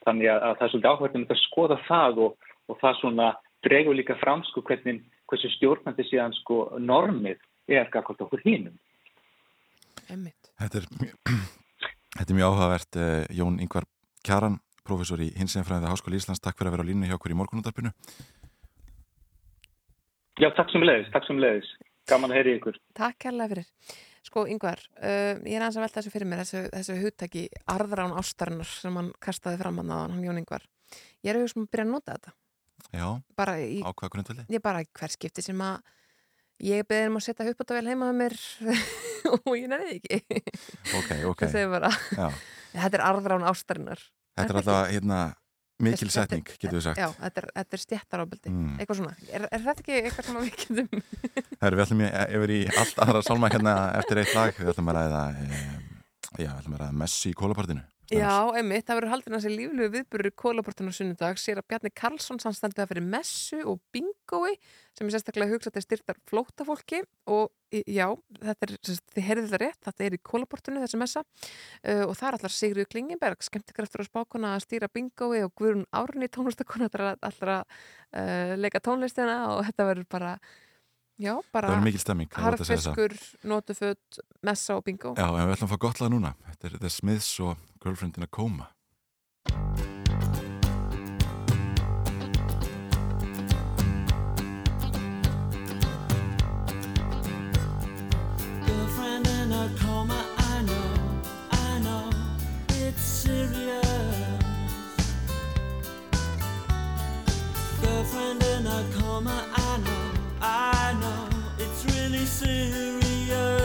Þannig að, að það er svolítið áhverjum að skoða það og, og það svona dregur líka fram sko hvernig, hversu stjórnandi síðan sko normið er gafkvæmt okkur hínum. Þetta er, þetta er mjög áhugavert eh, Jón Ingvar Kjaran, professor í hinsinfræðið Háskóli Íslands, takk fyrir að vera á línu hjá okkur í morgunúndarpinu. Já, takk sem leiðis, takk sem leiðis. Gaman að heyri ykkur. Takk kærlega fyrir. Sko, Yngvar, uh, ég er aðeins að velta þessu fyrir mér, þessu, þessu hugtaki arðrán ástarinnar sem hann kastaði fram hann að hann Jón Yngvar. Ég er að hugsa um að byrja að nota þetta. Já, Bara í, á hvað grundvelli? ég bara í hver skipti sem að ég beðið um að setja upp á þetta vel heima með mér og ég nefnir ekki. Ok, ok. Það segir bara, Já. þetta er arðrán ástarinnar. Þetta er alltaf hérna, mikil setning, getur við sagt. Já, þetta er, þetta er stjættarábeldi, Mm. eitthvað svona. Er, er þetta ekki eitthvað sem við getum... Herru, við ætlum yfir í allt aðra sálma hérna eftir eitt lag. Við ætlum að ræða, e, já, við ætlum að ræða Messi í kólapartinu. Já, einmitt, það verður haldin að sér líflegu viðburður í kólaportinu á sunnudag sér að Bjarni Karlsson samstandið að fyrir messu og bingói sem er sérstaklega hugsað til styrtar flótafólki og já, þetta er, þið heyrðu þetta rétt, þetta er í kólaportinu þessi messa. Uh, og það er allar Sigriður Klingenberg, skemmtikraftur á spákona að stýra bingói og Guðrún Árni tónlistakona allar að uh, leika tónlistina og þetta verður bara já, bara harfiskur, notuföt, messa og bingó Já, en við ætlum að fá gott lag núna. Þetta er The Smiths og Girlfriend in a Coma. Girlfriend in a coma, I know, I know, it's serious. Girlfriend in a coma, really serious.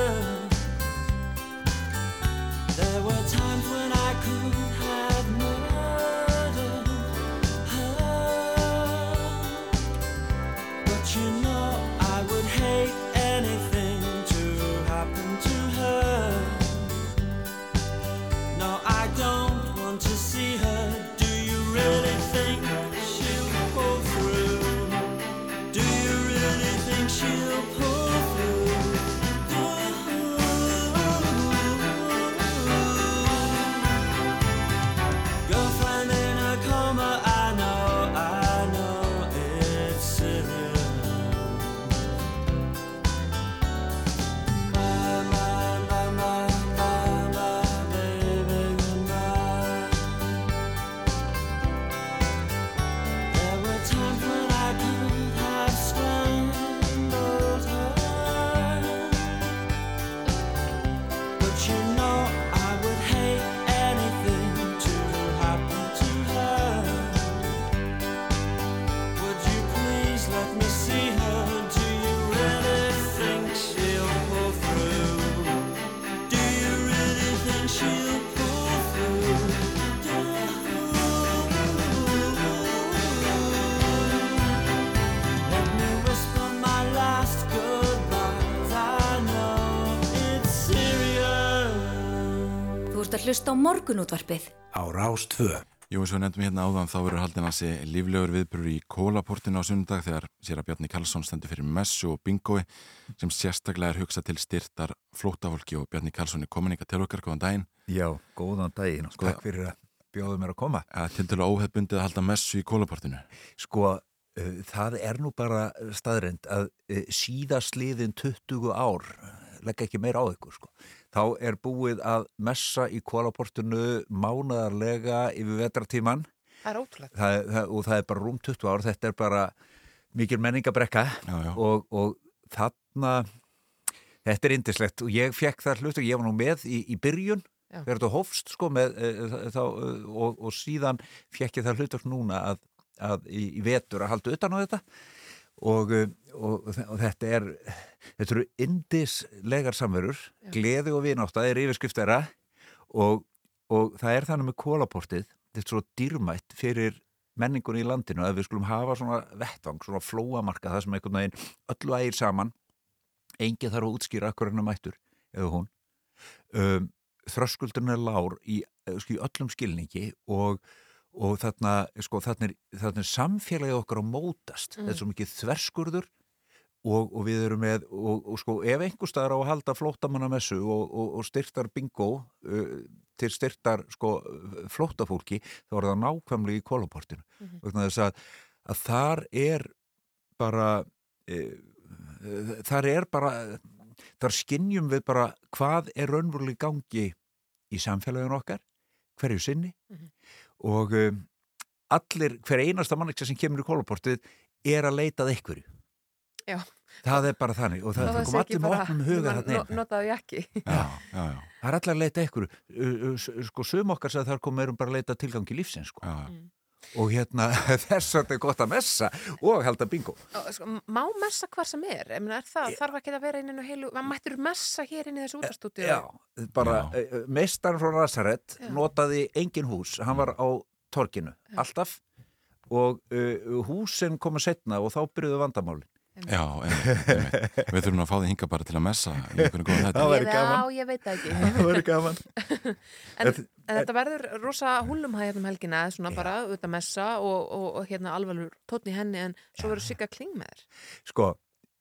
Að hlusta á morgunútvarpið. Á Rástvö. Jú, eins og nefndum hérna áðan þá verður haldin að sé líflegur viðbrur í kólaportinu á sundag þegar sér að Bjarni Karlsson stendur fyrir messu og bingói sem sérstaklega er hugsað til styrtar flótafólki og Bjarni Karlsson er komin ykkar til okkar, góðan daginn. Já, góðan daginn og takk fyrir að bjóða mér að koma. Ja, til dælu óhefbundið að halda messu í kólaportinu. Sko, uh, það er nú bara staðrend að uh, síðastliðin 20 ár leggja ekki meira á ykkur, sko. Þá er búið að messa í kólaportinu mánadarlega yfir vetratíman Það er ótrúlega. það, það, og það er bara rúm 20 ár, þetta er bara mikil menningabrekka já, já. Og, og þarna þetta er indislegt og ég fekk það hlut og ég var nú með í, í byrjun þegar þetta hófst sko með, uh, þá, uh, og, og síðan fekk ég það hlut núna að, að í, í vetur að halda utan á þetta og, uh, og, og þetta er þetta eru indislegar samverur. Gleði og vinátt, það er yfirskriftera og, og það er þannig með kólaportið, þetta er svo dýrmætt fyrir menningunni í landinu að við skulum hafa svona vettvang, svona flóamarka það sem einhvern veginn öllu ægir saman. Engi þarf að útskýra akkur hennar mættur eða hún. Um, þröskuldurinn er lár í, eh, sko, í öllum skilningi og, og þarna, sko, þarna, er, þarna er samfélagið okkar að mótast Mm. þetta er svo mikið þverskurður og, og við erum með og, og sko ef einhver staðar á að halda flóttamannamessu og, og, og styrtar bingo uh, til styrtar sko flóttafólki þá er það nákvæmlega í kólaportinu Mhm. vegna þess að, að þar er bara e, þar er bara þar skinnjum við bara hvað er raunverulega í gangi í samfélaginu okkar hverju sinni Mhm. Og um, allir, hver einasta manneksa sem kemur í kólaportið er að leitað einhverju Já. það er bara þannig og það, það kom allir með opnum huga þarna inn Notaðu ég ekki. Já, já, já. það er allir að leita s- sko sum okkar sagði þar komum erum bara að leita tilgangi lífsins sko. Mm. Og hérna þess að þetta er gott að messa og halda bingo. Og, sko, má messa hvar sem er? Ég meina, er það, þarf ekki að vera inn í heilu, maður mættur messa hér inn í þessu útastúti? Já, bara uh, meistarinn frá Nazaret Já. notaði engin hús, hann var á torkinu, alltaf. Og uh, húsin komu setna og þá byrjuðu vandamálin Já, einmitt, einmitt. Við þurfum að fá þig hinga bara til að messa í einhvern góðan þetta. Það væri gaman. Já, ég veit það ekki. Það væri gaman. en, en þetta verður rosa húlumhæð um helgina, svona bara auðvitað messa og, og, og hérna alvarur tótn í henni en svo verður sigga kling með þér. Sko,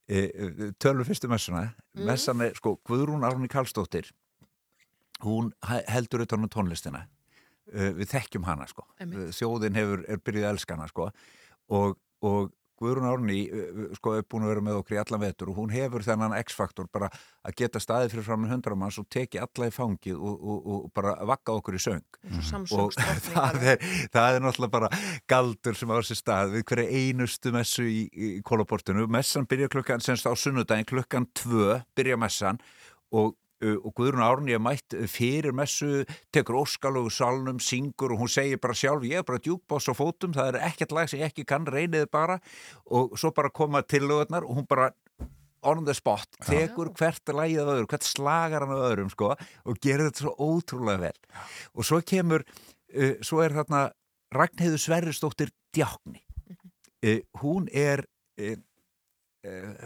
e, e, tölur fyrstu messuna Mm. messan er, sko, Guðrún Árni Karlsdóttir hún he- heldur utan á tónlistina e, við þekkjum hana, sko Einmitt. þjóðin hefur, er byrjuð að elska hana, sko og, og Guðrún Árni e, sko, er búin að vera með okkur í allan vetur og hún hefur þennan X-faktor bara að geta staðið fyrir fram með hundramanns og teki alla í fangið og, og, og bara vakka okkur í söng. Eins og það er, það er náttúrulega bara galdur sem á þessi stað við hverja einustu messu í, í kólaportinu messan byrja klukkan, semst á sunnudaginn klukkan tvö byrja messan og og Guðrún Árni er mætt fyrir messu, tekur óskalögu salnum, syngur og hún segir bara sjálf ég er bara djúkboss á fótum, það er ekkert lag sem ég ekki kann, reyniði bara. Og svo bara koma tillögurnar og hún bara on the spot, tekur hvert lagið af öðru, hvert slagar hann af öðrum sko, og gerir þetta svo ótrúlega vel. Og svo kemur uh, svo er þarna Ragnheiður Sverrisdóttir Djákni. Uh, hún er uh,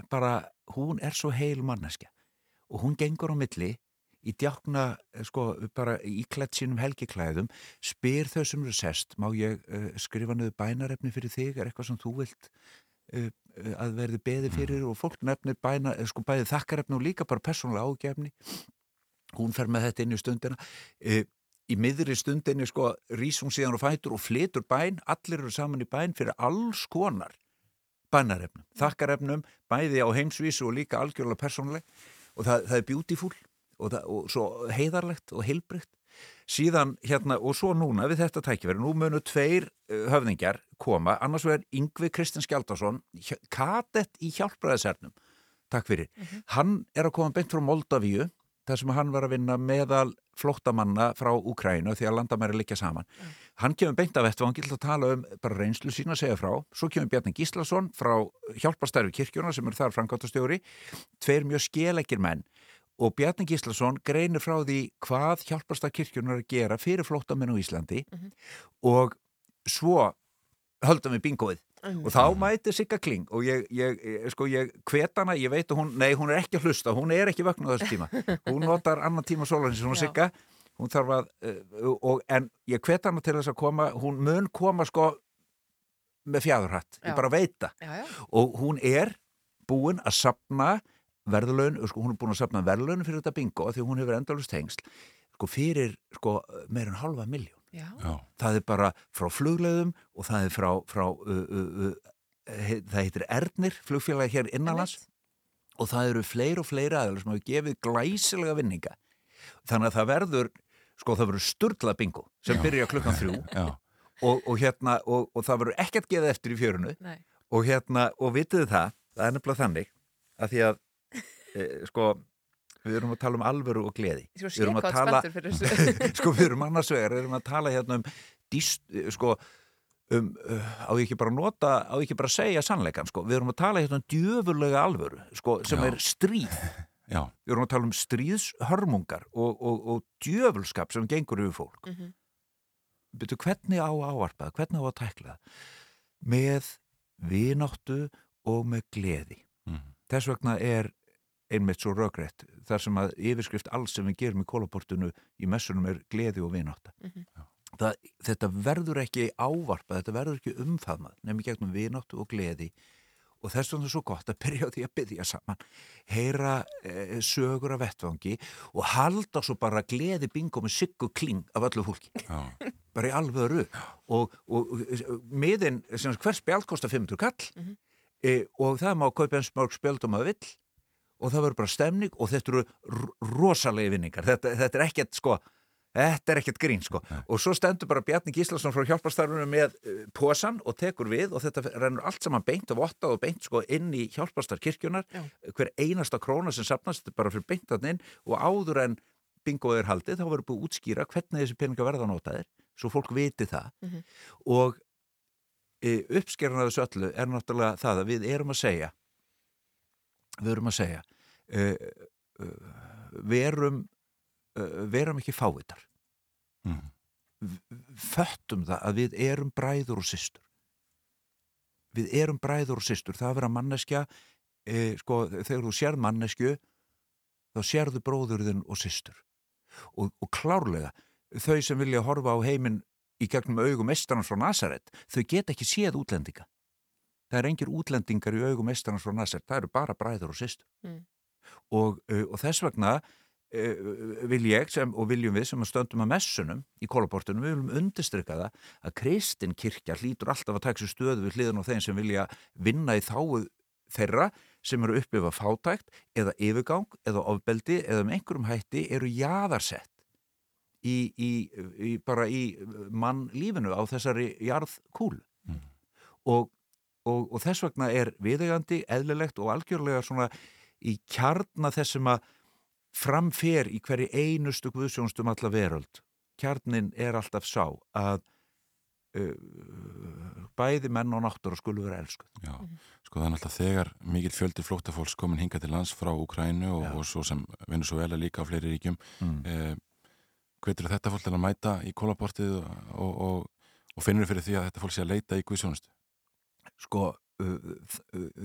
bara, hún er svo heil manneskja og hún gengur á milli í djákna, eh, sko, bara í klætt sínum helgiklæðum, spyr þau sem eru sest, má ég uh, skrifa niður bænarefni fyrir þig, er eitthvað sem þú vilt uh, að verði beði fyrir? Og fólk nefnir bæna, sko, bæði þakkarefni og líka bara persónulega ágefni hún fer með þetta inn í stundina. Uh, í miðri stundinni sko rís hún síðan og fætur og flytur bæn allir eru saman í bæn fyrir alls konar bænarefnum, þakkarefnum bæði á heimsvísu og líka algjörlega persónuleg og það, það er beautiful og, það, og svo heiðarlegt og heilbrygt síðan hérna og svo núna við þetta tækifæri, nú munu tveir uh, höfðingjar koma, annars vegar Yngvi Kristins Skjaldarsson, kadett í hjálpræðisernum, takk fyrir. Hann er að koma beint frá Moldavíu þar sem hann var að vinna meðal flóttamanna frá Úkrænu því að landamæri liggja saman. Hann kemur beint af vettvangi til að tala um bara reynslu sína að segja frá. Svo kemur Bjarni Gíslason frá hjálpastærfi kirkjuna sem er þar framkvæmtastjóri, tveir mjög skelegir menn og Bjarni Gíslason greinir frá því hvað hjálpastærf kirkjunar að gera fyrir flóttamenn á Íslandi og svo höldum við bingóið og þá mæti Sigga Kling og ég, ég, sko, ég hvet hana, ég veit að hún, nei, hún er ekki að hlusta, hún er ekki vögn á þessu tíma, hún notar annan tíma sólarins, hún Sigga, hún þarf að, uh, og, en ég hvet hana til þess að koma, hún mun koma sko með fjæðurhatt, ég bara veit það. Já, já. og hún er búin að sapna verðlaun, sko, hún er búin að sapna verðlaun fyrir þetta bingo því hún hefur endalust tengsl sko fyrir sko meir en halva miljón Já. Það er bara frá flugleðum og það er frá, frá uh, uh, uh, það heitir Ernir flugfélagi hér innanlands og það eru fleiri og fleiri aðeins sem hafa gefið glæsilega vinninga þannig að það verður sko það verður sturla bingo sem Já. byrja klukkan þrjú Já. og, og hérna og, og það verður ekkert geða eftir í fjörunu Nei. og hérna og vitið það það er nefnilega þannig að því að e, sko við erum að tala um alvöru og gleði Sko, Við erum að tala- sko við erum annars vegar, við erum að tala hérna um dist, sko um, uh, á ekki bara nota á ekki bara segja sannleikan, sko, við erum að tala hérna um djöfurlega alvöru, sko, sem Já. er stríð, Já. við erum að tala um stríðshörmungar og, og, og djöfulskap sem gengur yfir fólk Mhm. byrju, hvernig á að ávarpa það, hvernig á að tækla með vináttu og með gleði Mhm. þess vegna er einmitt svo rökrétt þar sem að yfirskrift alls sem við gerum í kólaportinu í messunum er gleði og vinátta. Mhm. það, þetta verður ekki ávarpa þetta verður ekki umfaðmað nefnir gegnum vináttu og gleði og þess vegna er svo gott að byrja á því að byggja saman heyra e, sögur af vettvangi og halda svo bara gleði bingo með siggu kling af öllu fólki. Já. bara í alvöru. Og, og, og miðin, sem sagt, hver spjald kostar 500 kall e, og það má kaupa eins mörg spjöld og maður vill og það verður bara stemning og þetta eru rosalegi vinningar. Þetta, þetta er ekkert sko Þetta er ekkert grín sko. Og svo stendur bara Bjarni Gíslason frá hjálparstarfinu með uh, posan og tekur við og þetta rennur allt saman beint og vottað og beint sko inn í hjálparstar kirkjunar Já. hver einasta króna sem sapnast þetta er bara fyrir beint þarna inn. Og áður en bingoð er haldið þá verður búið útskýra hvernig þessi peninga verða notaðir svo fólk viti það. Mhm. og e, uppskerðan af þessu öllu er náttúrulega það að við erum að segja við erum að segja e, e, verum e, verum ekki fávitar. Mhm. föttum það að við erum bræður og systur. Við erum bræður og systur. Það að vera manneskja e, sko, þegar þú sérð manneskju þá sérðu bróðurðin og systur. Og, og klárlega þau sem vilja horfa á heiminn í gegnum augum mestarans frá Nazaret þau geta ekki séð útlendinga það er engir útlendingar í augum mestarans frá Nazaret það eru bara bræður og systur. Mm. og, uh, og þess vegna uh, vil ég sem, og viljum við sem að stöndum að messunum í kólaportunum, við viljum undirstryka það að kristin kirkja hlýtur alltaf að taka sér stöðu við hliðan á þeim sem vilja vinna í þáu þeirra sem eru upplifa fátækt eða yfirgang eða ofbeldi eða með einhverjum hætti eru jaðarsett í, í, í bara í mannlífinu á þessari jarðkúl og, og, og þess vegna er viðegandi, eðlilegt og algjörlega svona í kjarna þessum að framfer í hverju einustu guðsjónstum alla veröld. Kjarnin er alltaf sá að uh, bæði menn og náttúr og skulu vera elskuð. Já, sko það er náttúrulega þegar mikill fjöldi flóttafólks komin hinga til lands frá Ukrænu og, og svo sem Venezuela líka á fleiri ríkjum Mm. eh, hvetur þetta fólk til að mæta í kólaportið og, og, og, og finnur fyrir því að þetta fólk sé að leita í Guðsjónustu? Sko,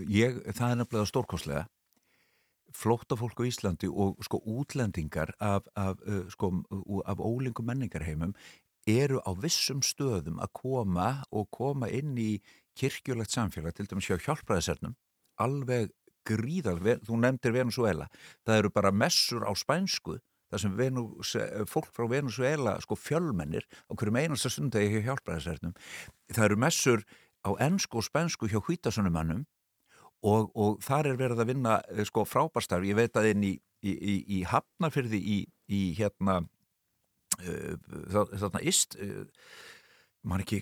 ég, það er nefnilega stórkostlega flóttafólk á Íslandi og sko útlendingar af, af, sko, af ólingum menningarheimum eru á vissum stöðum að koma og koma inn í kirkjulegt samfélag, til dæmis hjá hjálpraðisernum, alveg gríðal, þú nefndir Venezuela, það eru bara messur á spænsku, það sem Venus, fólk frá Venezuela, sko fjölmennir á hverjum einasta stundegi hjá hjálpraðisernum, það eru messur á ennsku og spænsku hjá hvítasunumannum og, og þar er verið að vinna eh, sko frábærstarf, ég veit að inn í, í, í, í Hafnarfyrði í, hérna uh, þarna ist uh, man ekki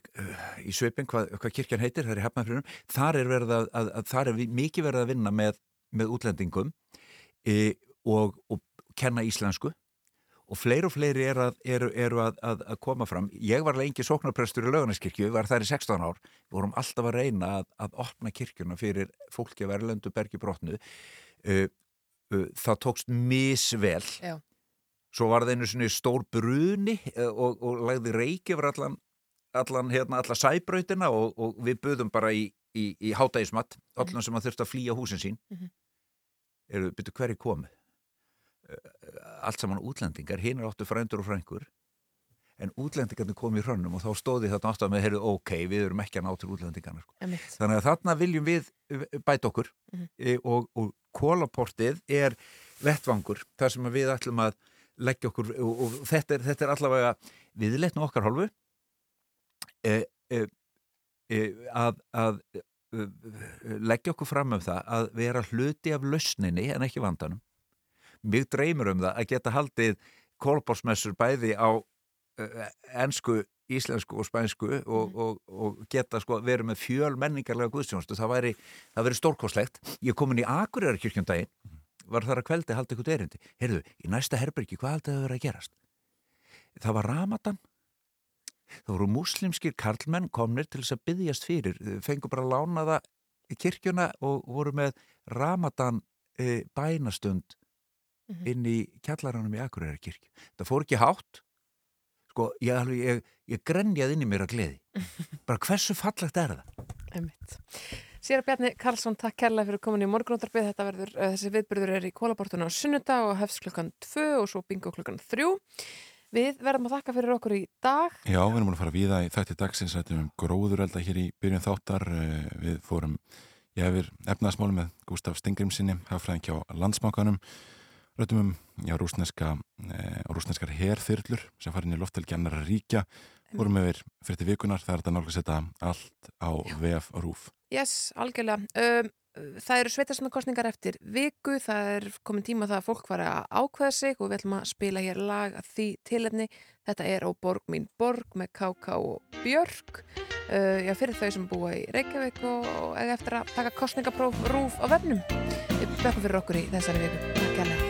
í svipin hvað, hvað kirkjan heitir, það er í Hafnarfyrðunum þar er að, að, að þar er mikið verið að vinna með, með útlendingum e, og, og kenna íslensku og fleiri og fleiri eru að, eru, eru að, að, að koma fram. Ég var lengi sóknarprestur í Laugarneskirkju, við varum þar í 16 ár við vorum alltaf að reyna að, að opna kirkjuna fyrir fólki að verðlendu bergi brotnu uh, uh, það tókst misvel Já. svo var það einu svona stór bruni uh, og, og lagði reiki yfir allan allan, hérna, alla sæbrautina og, og við buðum bara í, í, í hátægismat, allan sem að þurfti að flýja húsin sín Mhm. eru, byrju, hverju komið? Allt saman útlendingar, hinn er áttu frændur og frængur en útlendingarnir kom í hrönnum og þá stóði þetta átt að með, heyrðu, ok, við erum ekki að ná til útlendingarnar. sko. Þannig að þarna viljum við bæta okkur Mhm. e, og, og kólaportið er vettvangur, þar sem við ætlum að leggja okkur, og, og þetta, er, þetta er allavega viðleitn okkar hálfu e, e, e, að, að leggja okkur fram um það að vera hluti af lausninni en ekki vandanum mjög dreymur um það að geta haldið kólbórsmessur bæði á ensku, íslensku og spænsku og, og, og geta sko verið með fjöl menningarlega guðstjónustu það væri, væri stórkoslegt ég er komin í Akureyrar kirkjundaginn var þar að kveldi haldið eitthvað erindi. Heyrðu, í næsta herbergi, hvað haldið það verið að gerast? Það var Ramadan. Það voru muslimskir karlmenn komnir til þess að byggjast fyrir. Þau fengu bara að lána það í kirkjuna og voru með Ramadan e, bænastund inn í kjallaranum í Akureyrar kirkju. Það fór ekki hátt sko, ég, alveg, ég, ég grenjaði inn í mér að gleði. Bara hversu fallegt er það? Einmitt. Sér Bjarni Karlsson, takk kærlega fyrir komin í morgunóttarbið. Þetta verður, uh, þessi viðbyrður er í kólabortuna á sunnudag og hefst klukkan 2 og svo bingo klukkan 3. Við verðum að þakka fyrir okkur í dag. Já, við erum að fara víða í þætti dagsins rættum um gróðurelda hér í byrjun þáttar Eh, við fórum, ég hefur efnaðasmáli með Gustaf Stingrimsinni hafðfræðin hjá landsmákanum rættum um, já, rúsneska e, rúsneskar herþyrlur sem farin í loftelgi annara ríkja fórum yfir fyrir vikunar, það er þetta nálgast þetta allt á VF rúf Yes, algjörlega. Um, það eru sveitarstofnarkostningar eftir viku, það er komin tíma það að fólk fara að ákveða sig og við ætlum að spila hér lag að því tilefni. Þetta er á Borg mín Borg með KK og Björk. Uh, já, fyrir þau sem búa í Reykjavík og, og eftir að taka kostningapróf rúf á vefnum. Við bekkum fyrir okkur í þessari viku. Takk